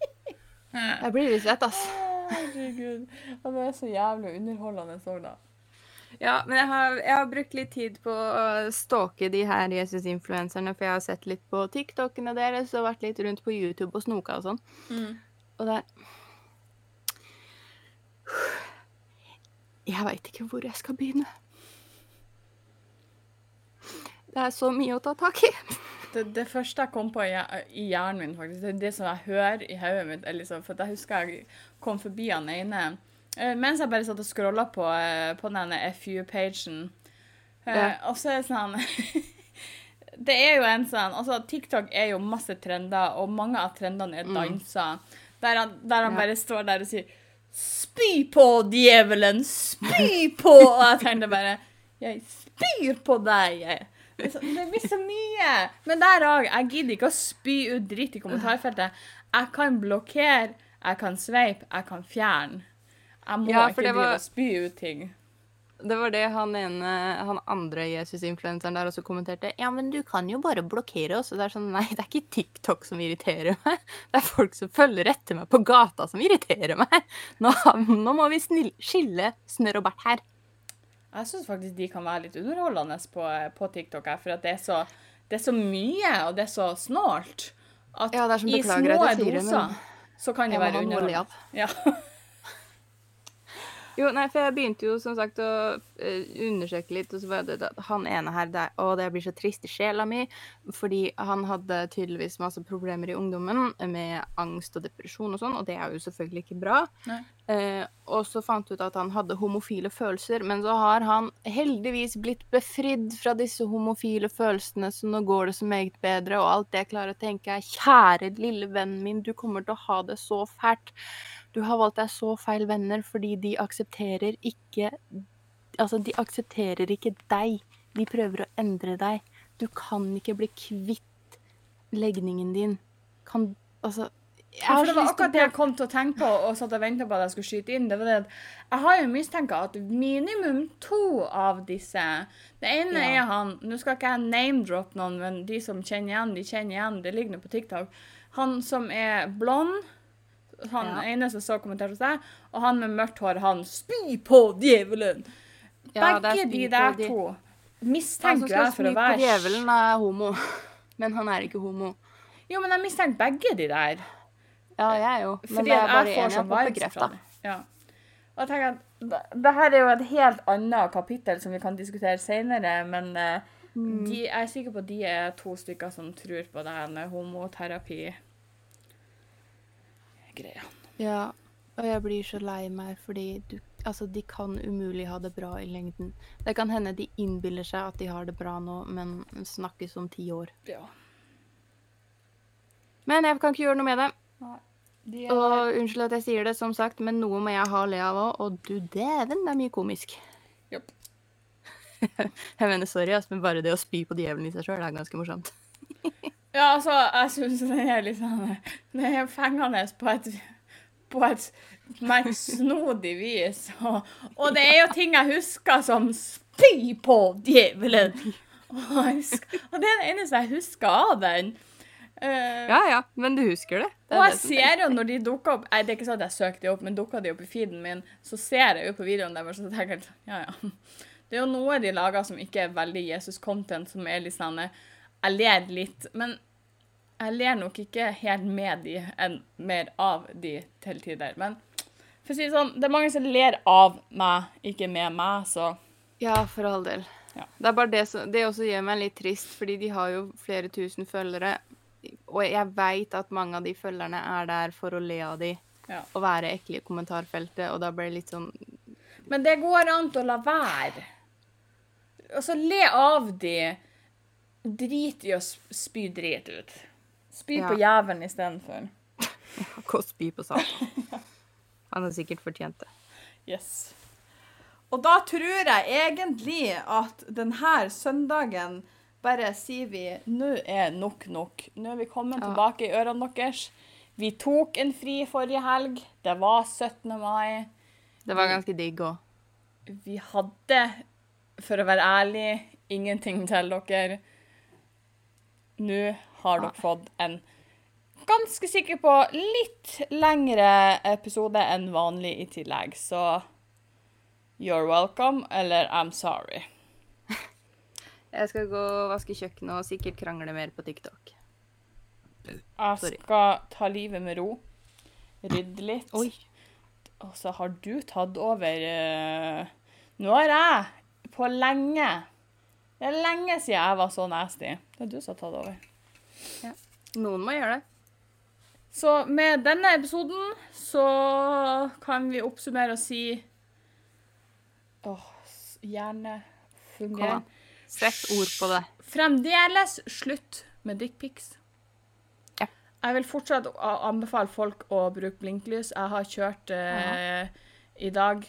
<laughs> Jeg blir litt svett, ass. Herregud. Det er så jævlig underholdende òg, da. Ja, men jeg har, jeg har, brukt litt tid på å stalke de her Jesus-influenserne, for jeg har sett litt på TikTokene deres og vært litt rundt på YouTube og snoka og sånn. Mm. Og det Jeg veit ikke hvor jeg skal begynne. Det er så mye å ta tak i. Det, det første jeg kom på i, i, hjernen min, faktisk, det er det som jeg hører i hodet mitt. Liksom, for jeg husker jeg kom forbi han ene uh, mens jeg bare satt og scrolla på, uh, på denne FU-pagen. Uh, ja. Og så er det sånn <laughs> Det er jo en sånn Altså, TikTok er jo masse trender, og mange av trendene er danser. Mm. Der han, der han ja. bare står der og sier Spy på djevelen! Spy på! Og jeg tenkte bare Jeg spyr på deg! Det, blir så mye. Men der òg. Jeg gidder ikke å spy ut dritt i kommentarfeltet. Jeg kan blokkere, jeg kan sveipe, jeg kan fjerne. Jeg må ja, ikke og spy ut ting. Det var det han ene, han andre Jesus-influenseren der også kommenterte. Ja, men du kan jo bare blokkere oss. Og det er sånn, nei, det er ikke TikTok som irriterer meg. Det er folk som følger etter meg på gata som irriterer meg. Nå, nå må vi snille, skille snørr og bart her. Jeg syns faktisk de kan være litt underholdende på, på TikTok For for det er, så, det, er så, mye, og det er så snålt. At ja, i små doser så kan de være underholdende. Ja. <laughs> Jo, nei, for jeg begynte jo som sagt å uh, undersøke litt, og så var det han ene her det, Å, det blir så trist i sjela mi, fordi han hadde tydeligvis masse problemer i ungdommen med angst og depresjon og sånn, og det er jo selvfølgelig ikke bra. Eh, og så fant ut at han hadde homofile følelser, men så har han heldigvis blitt befridd fra disse homofile følelsene, så nå går det så meget bedre, og alt det jeg klarer å tenke er kjære lille vennen min, du kommer til å ha det så fælt. Du har valgt deg så feil venner fordi de aksepterer ikke Altså, de aksepterer ikke deg. De prøver å endre deg. Du kan ikke bli kvitt legningen din. Kan Altså ja, Det var akkurat det jeg kom til å tenke på og satt og venta på at jeg skulle skyte inn. det var det at Jeg har jo mistenka at minimum to av disse Det ene ja. er han Nå skal ikke jeg name-droppe noen, men de som kjenner igjen, de kjenner igjen. Det ligger nå på TikTok. Han som er blond han ja. ene som så kommenterte deg, og han med mørkt hår, han spy på djevelen! Ja, Begge de der de. to mistenker jeg for å være Han som skal spy på djevelen, er homo. <laughs> Men han er ikke homo. Jo, men jeg mistenker begge de der. Ja, jeg jo. Men Fordi det er bare jeg får sånn vibes fra det. Ja. Og jeg tenker at det her er jo et helt annet kapittel som vi kan diskutere senere, men uh, mm. de, jeg er sikker på at de er to stykker som tror på det her med homoterapi greia. Ja, og jeg blir så lei meg fordi du, altså, de kan umulig ha det bra i lengden. Det kan hende de innbiller seg at de har det bra nå, men snakkes om ti år. Ja. Men jeg kan ikke gjøre noe med det. Nei. De er... Og unnskyld at jeg sier det, som sagt, men noe må jeg ha le av òg. Og du dæven, det er mye komisk. Yep. <laughs> jeg mener sorry, men bare det å spy på djevelen i seg sjøl er ganske morsomt. <laughs> Ja, altså, jeg syns det er litt sånn Det er fengende på et på et merksnodig vis. Og, og, det er jo ting jeg husker som spy på djevelen. Og, og det er det eneste jeg husker av den. Uh, ja ja, men du husker det. det og jeg ser jo når de dukker opp Det er ikke sånn at jeg søker de opp, men dukker de opp i feeden min, så ser jeg jo på videoen deres og tenker ja ja. Det er jo noe de lager som ikke er veldig Jesus-content, som er litt sånn jeg ler litt. Men jeg ler nok ikke helt med de enn mer av de til tider. Men for å si det sånn, det er mange som ler av meg, ikke med meg, så Ja, for all del. Ja. Det er bare det som Det også gjør meg litt trist, fordi de har jo flere tusen følgere. Og jeg veit at mange av de følgerne er der for å le av de ja. og være ekle i kommentarfeltet, og da blir det litt sånn Men det går an å la være. Altså, le av de Drit i å spy drit ut. Spy ja. på jævelen istedenfor. <laughs> Gå og spy på Satan. <laughs> Han har sikkert fortjent det. Yes. Og da tror jeg egentlig at denne søndagen bare sier vi nå er nok nok. Nå er vi kommet ja. tilbake i ørene deres. Vi tok en fri forrige helg. Det var 17. mai. Det var ganske digg òg. Vi hadde, for å være ærlig, ingenting til dere. Nå har dere fått en ganske sikker på litt lengre episode enn vanlig i tillegg, så you're welcome, eller I'm sorry. <laughs> Jeg skal gå og vaske kjøkkenet og sikkert krangle mer på TikTok. Jeg skal ta livet med ro, rydde litt. Oi. Og så har du tatt over eh, Nå har jeg på lenge Det er lenge siden jeg var så nasty. Det er du som har tatt over. Noen må gjøre det. Så med denne episoden så kan vi oppsummere og si Åh, gjerne fungerer. Sett ord på det. Fremdeles slutt med dickpics. Ja. Jeg vil fortsatt anbefale folk å bruke blinklys. Jeg har kjørt eh, i dag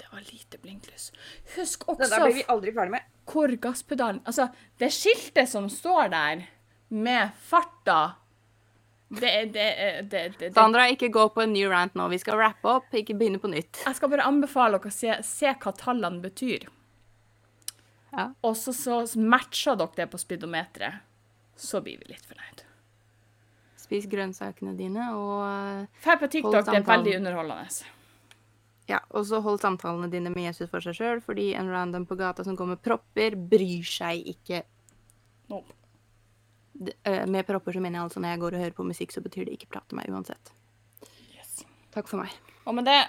Det var lite blinklys. Husk også Det der blir vi aldri ferdig med. Hvor gasspedalen Altså, det skiltet som står der, med farta Det er det, er- det, det, det, Sandra, ikke gå på en ny rant nå. Vi skal rappe opp, ikke begynne på nytt. Jeg skal bare anbefale dere å se, se hva tallene betyr. Ja. Og så, så matcher dere det på speedometeret. Så blir vi litt fornøyd. Spis grønnsakene dine, og Fær på TikTok, det er veldig underholdende. Ja, og så hold samtalene dine med Jesus for seg sjøl, fordi en random på gata som går med propper, bryr seg ikke. Nope. Øh, Med propper så mener jeg altså når jeg går og hører på musikk, så betyr det ikke prat til meg uansett. Yes. Takk for meg. Og med det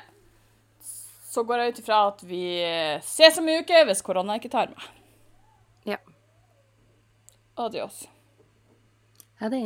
så går jeg ut ifra at vi ses om en uke hvis korona ikke tar meg. Ja. Adios. Ha det.